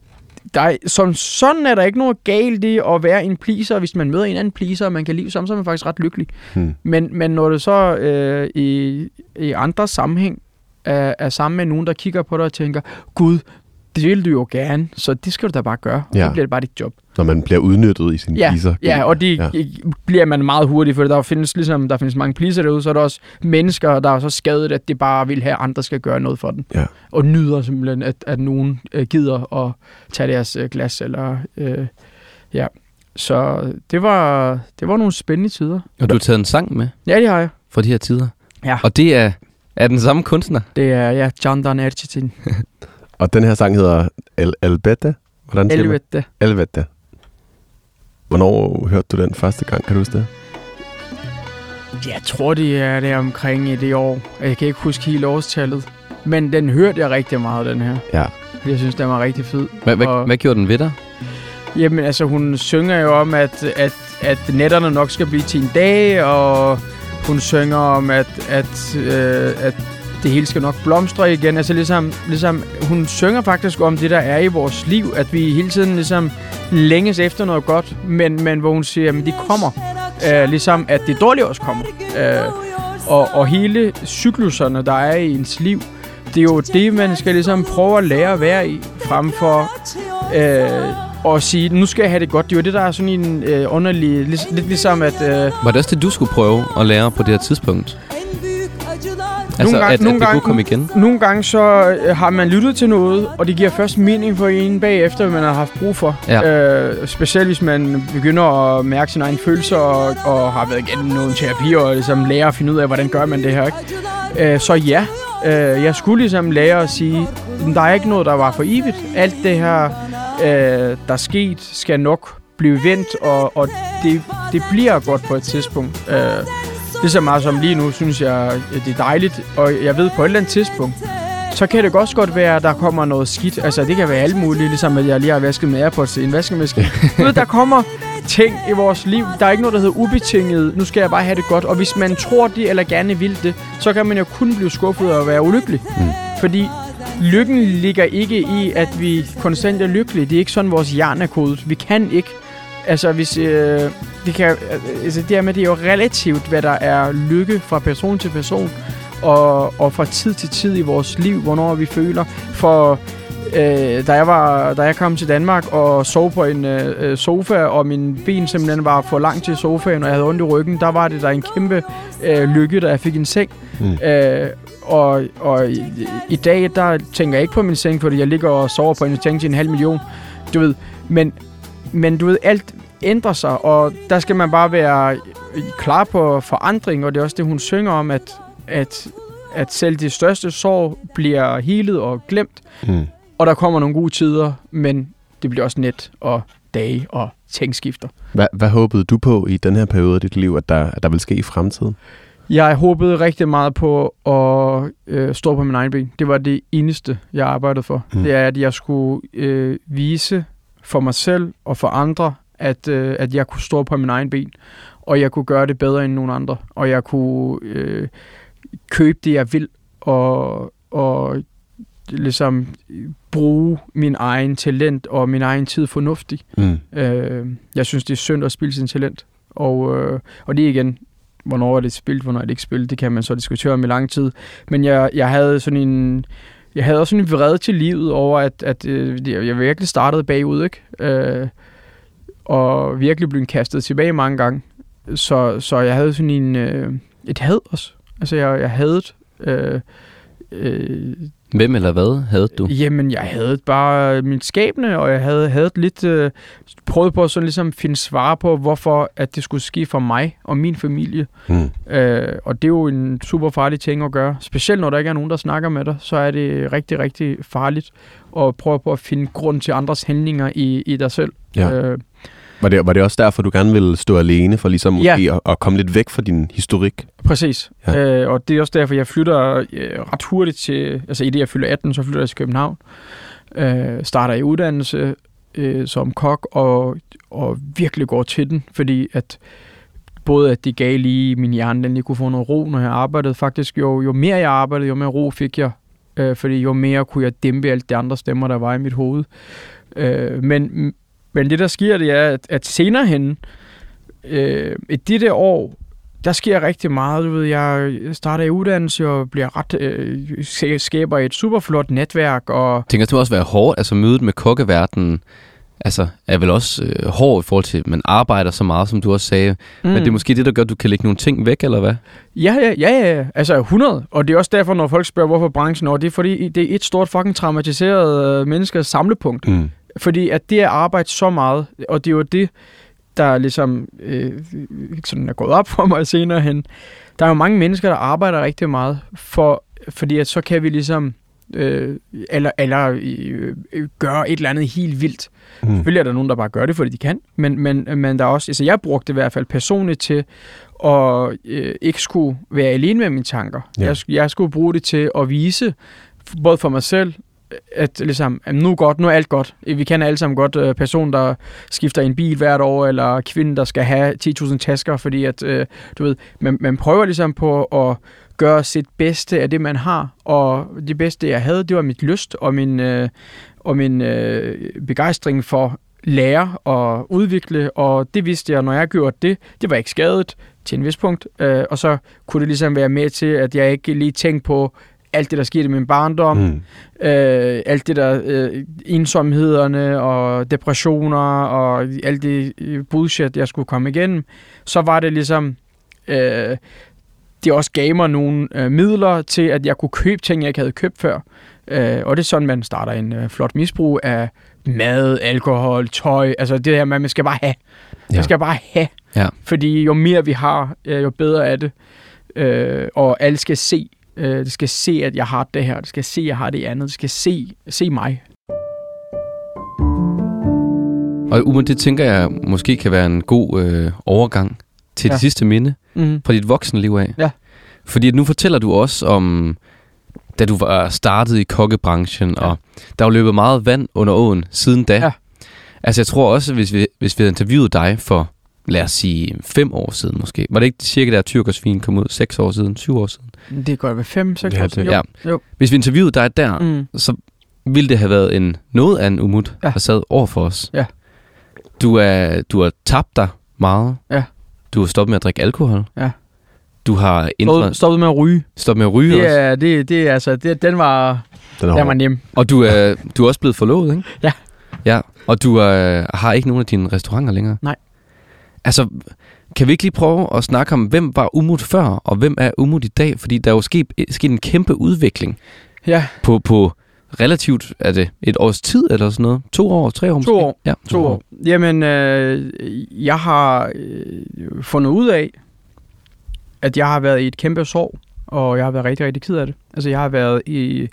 der er, som sådan er der ikke noget galt i at være en pleaser, hvis man møder en anden pleaser, og man kan lide sammen, så er man faktisk ret lykkelig. Hmm. Men, men når det så øh, i, i andre sammenhæng er, er sammen med nogen, der kigger på dig og tænker, Gud, det vil du jo gerne, så det skal du da bare gøre. Og Ja. så bliver det bare dit job. Når man bliver udnyttet i sin Ja, pleaser. ja og det Ja. bliver man meget hurtigt, for der findes, ligesom, der findes mange pleaser derude, så er der også mennesker, der er så skadet, at det bare vil have, at andre skal gøre noget for den. Ja. Og nyder simpelthen, at, at nogen øh, gider at tage deres øh, glas. Eller, øh, ja. Så det var, det var nogle spændende tider. Og du har taget en sang med Ja, det har jeg. fra de her tider. Ja. Og det er, er den samme kunstner. Det er ja, John Dan Erchitin. Og den her sang hedder El Elbette. Hvordan siger man? Helvete. Elvete. Hvornår hørte du den første gang? Kan du huske det? Jeg tror, det er det omkring i det år. Jeg kan ikke huske helt årstallet. Men den hørte jeg rigtig meget, den her. Ja. Jeg synes, den var rigtig fed. Hvad, hvad, Og- hvad gjorde den ved dig? Jamen, altså, hun synger jo om, at, at, at netterne nok skal blive til en dag, og hun synger om, at, at, øh, at det hele skal nok blomstre igen. Altså, ligesom, ligesom, hun synger faktisk om det, der er i vores liv, at vi hele tiden ligesom længes efter noget godt, men, men hvor hun siger, at det kommer. Øh, ligesom, at det dårlige også kommer. Øh, og, og hele cykluserne, der er i ens liv, det er jo det, man skal ligesom prøve at lære at være i, frem for øh, at sige, nu skal jeg have det godt. Det er jo det, der er sådan en øh, underlig... Lidt, lidt ligesom, at... Øh, Var det også det, du skulle prøve at lære på det her tidspunkt? Altså, Nogle gange- at, nogle at det gange- kunne komme igen? nogle gange så øh, har man lyttet til noget, og det giver først mening for en bagefter, man har haft brug for. Ja. Øh, specielt hvis man begynder at mærke sine egne følelser, og, og har været igennem nogle terapier, og ligesom lære at finde ud af, hvordan gør man det her. Ikke? Øh, så ja, øh, jeg skulle ligesom lære at sige, der er ikke noget, der var for evigt. Alt det her, øh, der er sket, skal nok blive vendt, og, og det, det bliver godt på et tidspunkt. Øh, lige så meget som lige nu, synes jeg, det er dejligt, og jeg ved på et eller andet tidspunkt, så kan det også godt være, at der kommer noget skidt. Altså, det kan være alt muligt, ligesom at jeg lige har vasket med Airpods i en vaskemaskine. Du ved, der kommer ting i vores liv. Der er ikke noget, der hedder ubetinget. Nu skal jeg bare have det godt. Og hvis man tror det, eller gerne vil det, så kan man jo kun blive skuffet og være ulykkelig. Mm. Fordi lykken ligger ikke i, at vi konstant er lykkelige. Det er ikke sådan, vores hjerne er kodet. Vi kan ikke. Altså, hvis... Øh, det, kan, altså, det, er med, det er jo relativt, hvad der er lykke fra person til person og, og fra tid til tid i vores liv, hvornår vi føler. For øh, da, jeg var, da jeg kom til Danmark og sov på en øh, sofa, og min ben simpelthen var for langt til sofaen, og jeg havde ondt i ryggen, der var det der en kæmpe øh, lykke, da jeg fik en seng. Mm. Øh, og og i, i dag, der tænker jeg ikke på min seng, fordi jeg ligger og sover på en seng til en halv million. Du ved, men, men du ved, alt, ændrer sig, og der skal man bare være klar på forandring, og det er også det, hun synger om, at, at, at selv de største sår bliver helet og glemt, Mm. og der kommer nogle gode tider, men det bliver også net og dage og ting skifter. Hvad, hvad håbede du på i den her periode af dit liv, at der, at der vil ske i fremtiden? Jeg håbede rigtig meget på at øh, stå på min egen ben. Det var det eneste, jeg arbejdede for. Mm. Det er, at jeg skulle øh, vise for mig selv og for andre, at, øh, at jeg kunne stå på min egen ben, og jeg kunne gøre det bedre end nogen andre, og jeg kunne øh, købe det, jeg vil, og, og ligesom bruge min egen talent og min egen tid fornuftigt. Mm. Øh, jeg synes, det er synd at spille sin talent. Og, øh, og det er igen, hvornår er det spillet, hvornår er det ikke spillet, det kan man så diskutere om i lang tid. Men jeg, jeg havde sådan en... Jeg havde også en vrede til livet over, at, at øh, jeg virkelig startede bagud, ikke? Øh, og virkelig blev kastet tilbage mange gange. Så, så jeg havde sådan en, øh, et had også. Altså, jeg, jeg havde øh, øh, Hvem eller hvad havde du? Jamen, jeg havde bare min skæbne, og jeg havde, havde lidt øh, prøvet på at sådan ligesom finde svar på, hvorfor at det skulle ske for mig og min familie. Mm. Øh, og det er jo en super farlig ting at gøre. Specielt når der ikke er nogen, der snakker med dig, så er det rigtig, rigtig farligt at prøve på at finde grund til andres handlinger i, i dig selv. Ja. Øh, Var, det, var det også derfor, du gerne ville stå alene, for ligesom Ja. måske at, at komme lidt væk fra din historik? Præcis. Ja. Øh, og det er også derfor, jeg flytter øh, ret hurtigt til... Altså i det, jeg fylder 18, så flytter jeg til København. Øh, starter i uddannelse øh, som kok, og, og virkelig går til den, fordi at både at det gav lige min hjerne, den lige kunne få noget ro, når jeg arbejdede. Faktisk, jo, jo mere jeg arbejdede, jo mere ro fik jeg. Øh, fordi jo mere kunne jeg dæmpe alt de andre stemmer, der var i mit hoved. Øh, men, men det, der sker, det er, at, at senere hen, øh, i det der år, der sker rigtig meget. Du ved, jeg starter i uddannelse og bliver ret, øh, sk- skaber et super flot netværk. Og Tænker du også være hårdt? Altså mødet med kokkeverdenen altså, er vel også øh, hård i forhold til, at man arbejder så meget, som du også sagde. Mm. Men det er måske det, der gør, at du kan lægge nogle ting væk, eller hvad? Ja, ja, ja, ja. Altså 100. Og det er også derfor, når folk spørger, hvorfor branchen over, det er fordi, det er et stort fucking traumatiseret øh, menneskers samlepunkt. Mm. Fordi at det er arbejde så meget, og det er jo det, der ligesom øh, sådan er gået op for mig senere hen. Der er jo mange mennesker, der arbejder rigtig meget, for, fordi at så kan vi ligesom øh, eller, eller øh, gøre et eller andet helt vildt. Mm. Selvfølgelig er der nogen, der bare gør det, fordi de kan, men, men, men der er også, altså jeg brugte det i hvert fald personligt til at øh, ikke skulle være alene med mine tanker. Ja. Jeg, jeg skulle bruge det til at vise, både for mig selv, at ligesom, at nu er godt, nu er alt godt. Vi kender alle sammen godt øh, person, der skifter en bil hvert år, eller kvinde, der skal have 10.000 tasker, fordi at, øh, du ved, man, man prøver ligesom på at gøre sit bedste af det, man har, og det bedste, jeg havde, det var mit lyst og min, øh, og min øh, begejstring for lære og udvikle, og det vidste jeg, når jeg gjorde det, det var ikke skadet til en vis punkt, øh, og så kunne det ligesom være med til, at jeg ikke lige tænkte på alt det, der skete i min barndom, Mm. øh, alt det der øh, ensomhederne og depressioner og alt det øh, bullshit, jeg skulle komme igennem, så var det ligesom, øh, det også gav mig nogle øh, midler til, at jeg kunne købe ting, jeg ikke havde købt før. Øh, og det er sådan, man starter en øh, flot misbrug af mad, alkohol, tøj, altså det her, med, man skal bare have. Ja. Man skal bare have. Ja. Fordi jo mere vi har, øh, jo bedre er det. Øh, og alle skal se, øh, det skal se, at jeg har det her. Det skal se, at jeg har det andet. Det skal se, se mig. Og Uma, det tænker jeg måske kan være en god øh, overgang til ja. Det sidste minde Mm. fra dit voksenliv af. Ja. Fordi nu fortæller du også om, da du var startet i kokkebranchen, ja. Ja. og der er jo løbet meget vand under åen siden da. Ja. Altså jeg tror også, hvis vi, hvis vi havde interviewet dig for, lad os sige, fem år siden måske. Var det ikke cirka der Tyrkersvin kom ud? Seks år siden? Syv år siden? Det kan godt være fem, seks Ja, år det- siden. ja. Jo. jo. Hvis vi interviewede dig der, mm. Så ville det have været en noget af en umut, ja. Der sad over for os. Ja. Du, er, du har tabt dig meget. Ja. Du har stoppet med at drikke alkohol. Ja. Du har ændret, Stoppet, med at ryge. stoppet med at ryge Det også. er, det, det er altså, det, den var, Den er den var nem. Og du er, du er også blevet forlovet, ikke? Ja. Ja, og du er, har ikke nogen af dine restauranter længere. Nej. Altså, kan vi ikke lige prøve at snakke om, hvem var Umut før, og hvem er Umut i dag? Fordi der er jo sket, sket en kæmpe udvikling Ja, på, på relativt, er det et års tid eller sådan noget? To år, tre år måske? To år. Ja, To år. Jamen, øh, jeg har øh, fundet ud af, at jeg har været i et kæmpe sorg, og jeg har været rigtig, rigtig ked af det. Altså, jeg har været i...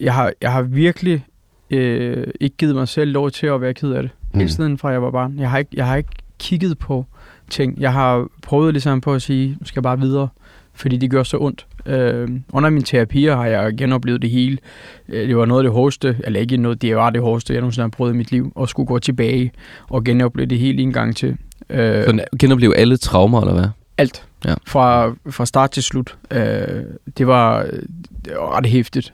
Jeg har, jeg har virkelig øh, ikke givet mig selv lov til at være ked af det. Mm. Helt siden fra jeg var barn. Jeg har, ikke, jeg har ikke kigget på ting. Jeg har prøvet ligesom på at sige, nu skal jeg bare videre, fordi det gør så ondt. Øh, under mine terapier har jeg genoplevet det hele. Øh, det var noget af det hårdeste, eller ikke noget, det var det hårdeste, jeg nogensinde har prøvet i mit liv, at skulle gå tilbage og genopleve det hele en gang til. Øh, så genopleve alle traumer, eller hvad? Alt. Ja. Fra, fra start til slut. Øh, det, var, det var ret hæftigt.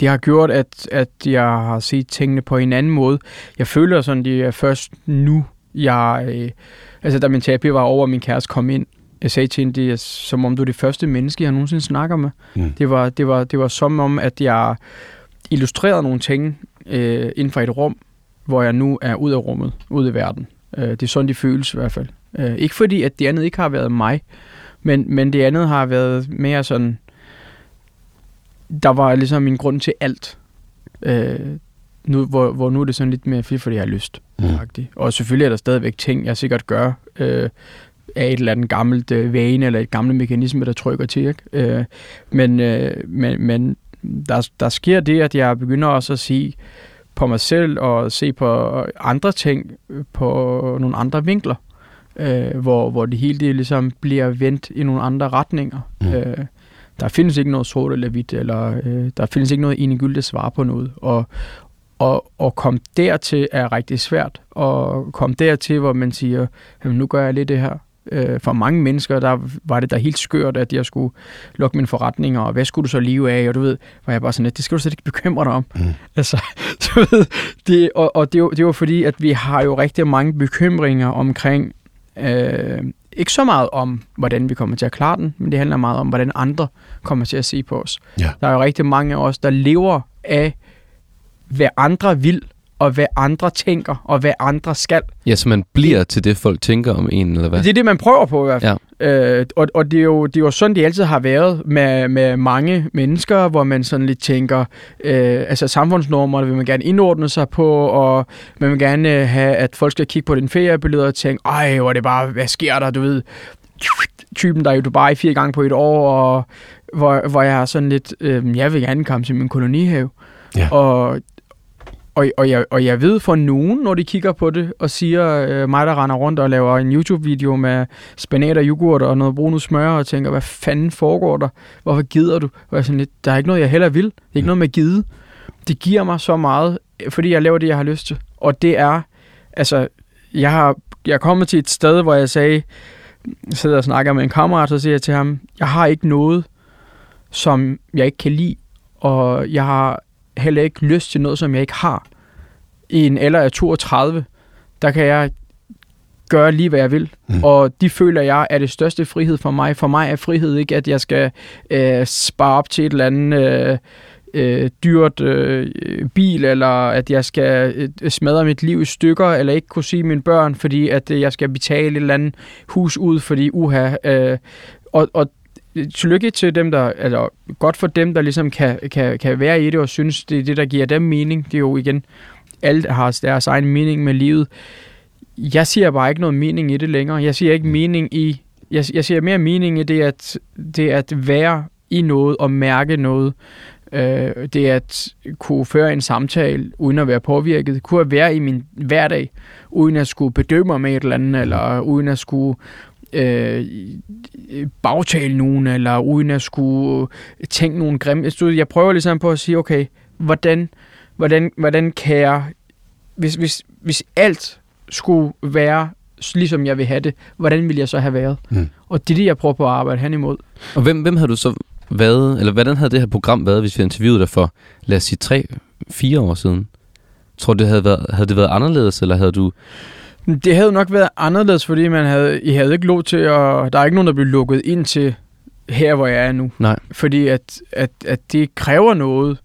Det har gjort, at, at jeg har set tingene på en anden måde. Jeg føler sådan, det er først nu, jeg... Øh, altså, da min terapi var over, og min kæreste kom ind, jeg sagde til hende, det er som om du er det første menneske, jeg nogensinde snakker med. Mm. Det, var, det, var, det var som om, at jeg illustrerede nogle ting øh, inden for et rum, hvor jeg nu er ud af rummet, ud i verden. Øh, det er sådan, de føles i hvert fald. Øh, ikke fordi, at det andet ikke har været mig, men, men det andet har været mere sådan, der var ligesom en grund til alt. Øh, nu, hvor, hvor nu er det sådan lidt mere fordi jeg har lyst. Mm. Og selvfølgelig er der stadigvæk ting, jeg sikkert gør, øh, af et eller andet gammelt øh, vane eller et gammelt mekanisme, der trykker til. Ikke? Øh, men øh, men, men der, der sker det, at jeg begynder også at sige på mig selv og se på andre ting på nogle andre vinkler, øh, hvor, hvor det hele det ligesom bliver vendt i nogle andre retninger. Mm. Øh, der findes ikke noget sort eller hvidt, eller øh, der findes ikke noget enegyldigt svar på noget. Og, og, og komme dertil er rigtig svært. Og komme dertil, hvor man siger, nu gør jeg lidt det her, øh, for mange mennesker, der var det da helt skørt, at jeg skulle lukke mine forretninger, og hvad skulle du så leve af? Og du ved, var jeg bare sådan lidt, det skal du slet ikke bekymre dig om. Mm. Altså, du ved, det, og, og det, det var fordi, at vi har jo rigtig mange bekymringer omkring, øh, ikke så meget om, hvordan vi kommer til at klare den, men det handler meget om, hvordan andre kommer til at se på os. Ja. Der er jo rigtig mange af os, der lever af, hvad andre vil, og hvad andre tænker, og hvad andre skal. Ja, så man bliver til det, folk tænker om en, eller hvad? Det er det, man prøver på i hvert fald. Ja. Øh, og og det, er jo, det er jo sådan, det altid har været med, med mange mennesker, hvor man sådan lidt tænker, øh, altså samfundsnormer vil man gerne indordne sig på, og man vil gerne have, at folk skal kigge på den feriebillede og tænke, ej, hvor er det bare, hvad sker der, du ved, typen, der er i Dubai fire gange på et år, og hvor, hvor jeg har sådan lidt, øh, jeg vil gerne komme til min kolonihave. Ja. Og og, og, jeg, og jeg ved for nogen, når de kigger på det og siger, øh, mig der render rundt og laver en YouTube-video med spanat og yoghurt og noget brun smør, og tænker, hvad fanden foregår der? Hvorfor gider du? Og jeg sådan lidt, der er ikke noget, jeg heller vil. Det er ikke noget med gide. Det giver mig så meget, fordi jeg laver det, jeg har lyst til. Og det er, altså, jeg har jeg er kommet til et sted, hvor jeg sagde, jeg sidder og snakker med en kammerat, så siger jeg til ham, jeg har ikke noget, som jeg ikke kan lide, og jeg har heller ikke lyst til noget, som jeg ikke har. I en alder af 32, der kan jeg gøre lige, hvad jeg vil. Mm. Og de føler jeg er det største frihed for mig. For mig er frihed ikke, at jeg skal øh, spare op til et eller andet øh, øh, dyrt øh, bil, eller at jeg skal øh, smadre mit liv i stykker, eller ikke kunne sige mine børn, fordi at øh, jeg skal betale et eller andet hus ud, fordi uha. Øh, og, og tillykke til dem, der, altså godt for dem, der ligesom kan, kan, kan være i det og synes, det er det, der giver dem mening. Det er jo igen, alt har deres egen mening med livet. Jeg siger bare ikke noget mening i det længere. Jeg siger ikke mening i, jeg, jeg siger mere mening i det at, det at være i noget og mærke noget. Øh, det at kunne føre en samtale uden at være påvirket. Kunne at være i min hverdag, uden at skulle bedømme mig et eller andet, eller uden at skulle øh, bagtale nogen, eller uden at skulle tænke nogle grimme... Jeg prøver ligesom på at sige, okay, hvordan, hvordan, hvordan kan jeg... Hvis, hvis, hvis alt skulle være ligesom jeg vil have det, hvordan ville jeg så have været? Mm. Og det er det, jeg prøver på at arbejde hen imod. Og hvem, hvem har du så været, eller hvordan havde det her program været, hvis vi interviewede dig for, lad os sige, tre, fire år siden? Tror du, det havde været, havde det været anderledes, eller havde du det havde nok været anderledes, fordi man havde, I havde ikke lov til at... Der er ikke nogen, der blev lukket ind til her, hvor jeg er nu. Nej. Fordi at, at, at det kræver noget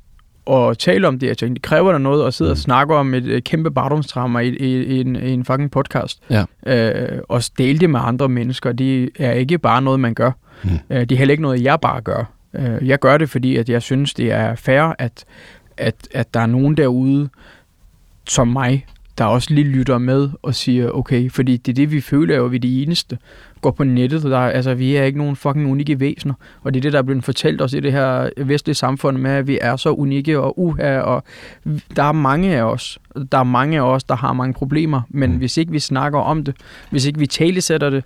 at tale om det her ting. Det kræver der noget at sidde mm. og snakke om et, et kæmpe bardomstrammer i, i, i, en, i en fucking podcast. Ja. Øh, og dele det med andre mennesker. Det er ikke bare noget, man gør. Mm. Øh, det er heller ikke noget, jeg bare gør. Øh, jeg gør det, fordi at jeg synes, det er fair, at at, at der er nogen derude, som mig, der også lige lytter med og siger, okay, fordi det er det, vi føler, jo, vi er de eneste. Går på nettet, der, altså, vi er ikke nogen fucking unikke væsener, og det er det, der er blevet fortalt os i det her vestlige samfund med, at vi er så unikke og uha, og der er mange af os, der er mange af os, der har mange problemer, men Mm. hvis ikke vi snakker om det, hvis ikke vi talesætter det,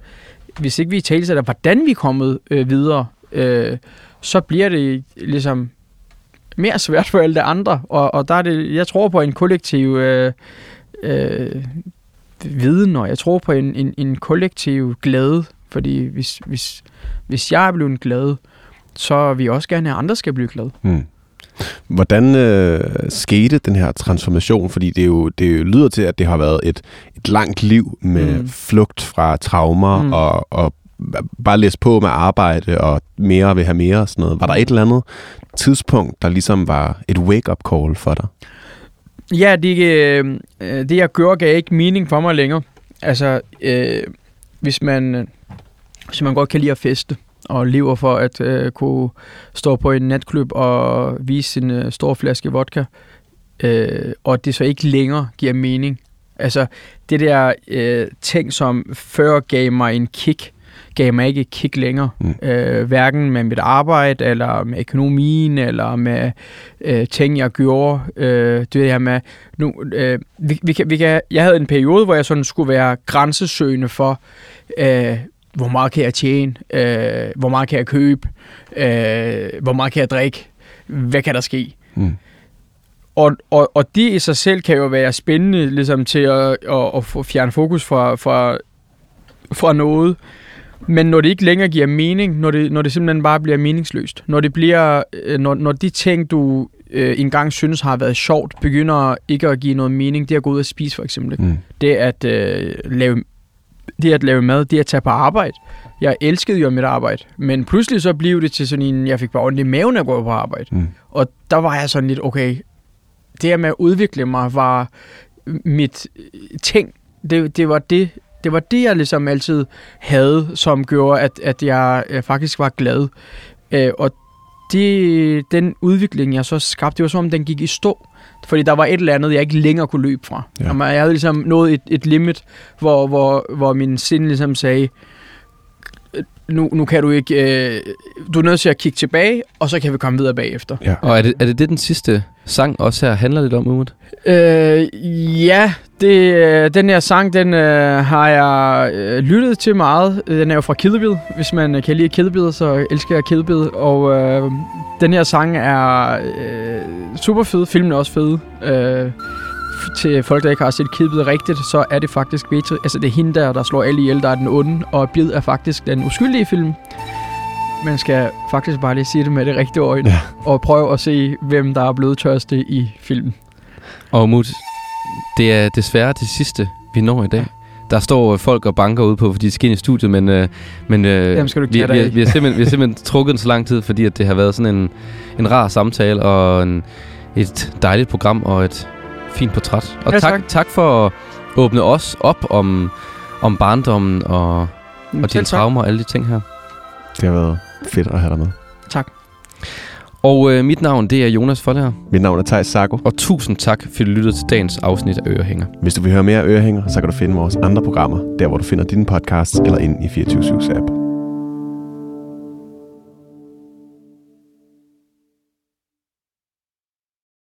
hvis ikke vi talesætter, hvordan vi er kommet øh, videre, øh, så bliver det ligesom mere svært for alle de andre, og, og der er det, jeg tror på en kollektiv øh, øh, viden, og jeg tror på en, en, en kollektiv glæde, fordi hvis, hvis, hvis jeg er blevet glad, så vil jeg også gerne at andre skal blive glade. Mm. Hvordan øh, skete den her transformation? Fordi det, jo, det lyder til, at det har været et, et langt liv med Mm. flugt fra traumer mm. og, og bare læse på med arbejde og mere vil have mere og sådan noget. Var der et eller andet tidspunkt, der ligesom var et wake-up call for dig? Ja, det, øh, øh, det jeg gør, gav ikke mening for mig længere. Altså, øh, hvis man, hvis man godt kan lide at feste, og lever for at øh, kunne stå på en natklub og vise sin øh, store flaske vodka, øh, og det så ikke længere giver mening. Altså, det der øh, ting, som før gav mig en kick, gav mig ikke et kick længere. Mm. Øh, hverken med mit arbejde, eller med økonomien, eller med øh, ting, jeg gjorde. Øh, det her med... Nu, øh, vi, vi kan, vi kan, jeg havde en periode, hvor jeg sådan skulle være grænsesøgende for, øh, hvor meget kan jeg tjene, øh, hvor meget kan jeg købe, øh, hvor meget kan jeg drikke, hvad kan der ske? Mm. Og, og, og det i sig selv kan jo være spændende ligesom, til at, at, at få fjerne fokus fra, fra, fra noget. Men når det ikke længere giver mening, når det, når det simpelthen bare bliver meningsløst, når det bliver, øh, når, når de ting, du øh, engang synes har været sjovt, begynder ikke at give noget mening, det at gå ud og spise for eksempel? Mm. det at øh, lave det at lave mad, det at tage på arbejde. Jeg elskede jo mit arbejde, men pludselig så blev det til sådan en, jeg fik bare ondt i maven at gå på arbejde. Mm. Og der var jeg sådan lidt, okay, det her med at udvikle mig var mit øh, ting. Det, det, var det, det var det, jeg ligesom altid havde, som gjorde, at, at jeg faktisk var glad. Øh, og det, den udvikling, jeg så skabte, det var som om, den gik i stå. Fordi der var et eller andet, jeg ikke længere kunne løbe fra. Ja. Ja. Jeg havde ligesom nået et, et limit, hvor, hvor, hvor min sind ligesom sagde, nu, nu kan du ikke, øh, du er nødt til at kigge tilbage, og så kan vi komme videre bagefter. Ja. Og er det, er det det, den sidste sang også her handler lidt om, Umut? Øh, ja, det, øh, den her sang, den øh, har jeg øh, lyttet til meget. Den er jo fra Kill Bill. Hvis man øh, kan lide Kill Bill, så elsker jeg Kill Bill. Og øh, den her sang er øh, super fed. Filmen er også fed. Øh, til folk, der ikke har set Kill Bill rigtigt, så er det faktisk Beatrice. Altså, det er hende der, der slår alle ihjel, der er den onde. Og Bid er faktisk den uskyldige film. Man skal faktisk bare lige sige det med det rigtige øjne. Ja. Og prøve at se, hvem der er blevet tørste i filmen. Og Umut, det er desværre det sidste, vi når i dag. Der står øh, folk og banker ude på, fordi de skal ind i studiet, men, øh, men øh, Dem skal du vi, vi, af. vi, har simpelthen, vi har simpelthen trukket den så lang tid, fordi at det har været sådan en, en rar samtale og en, et dejligt program og et fint portræt. Og Ja, tak, tak. tak for at åbne os op om, om barndommen og, og dine traumer og alle de ting her. Det har været fedt at have dig med. Tak. Og øh, mit navn, det er Jonas Folder, Mit navn er Thijs Sarko. og tusind tak, fordi du lyttede til dagens afsnit af Ørehænger. Hvis du vil høre mere Ørehænger, så kan du finde vores andre programmer, der hvor du finder dine podcasts eller ind i 24 app.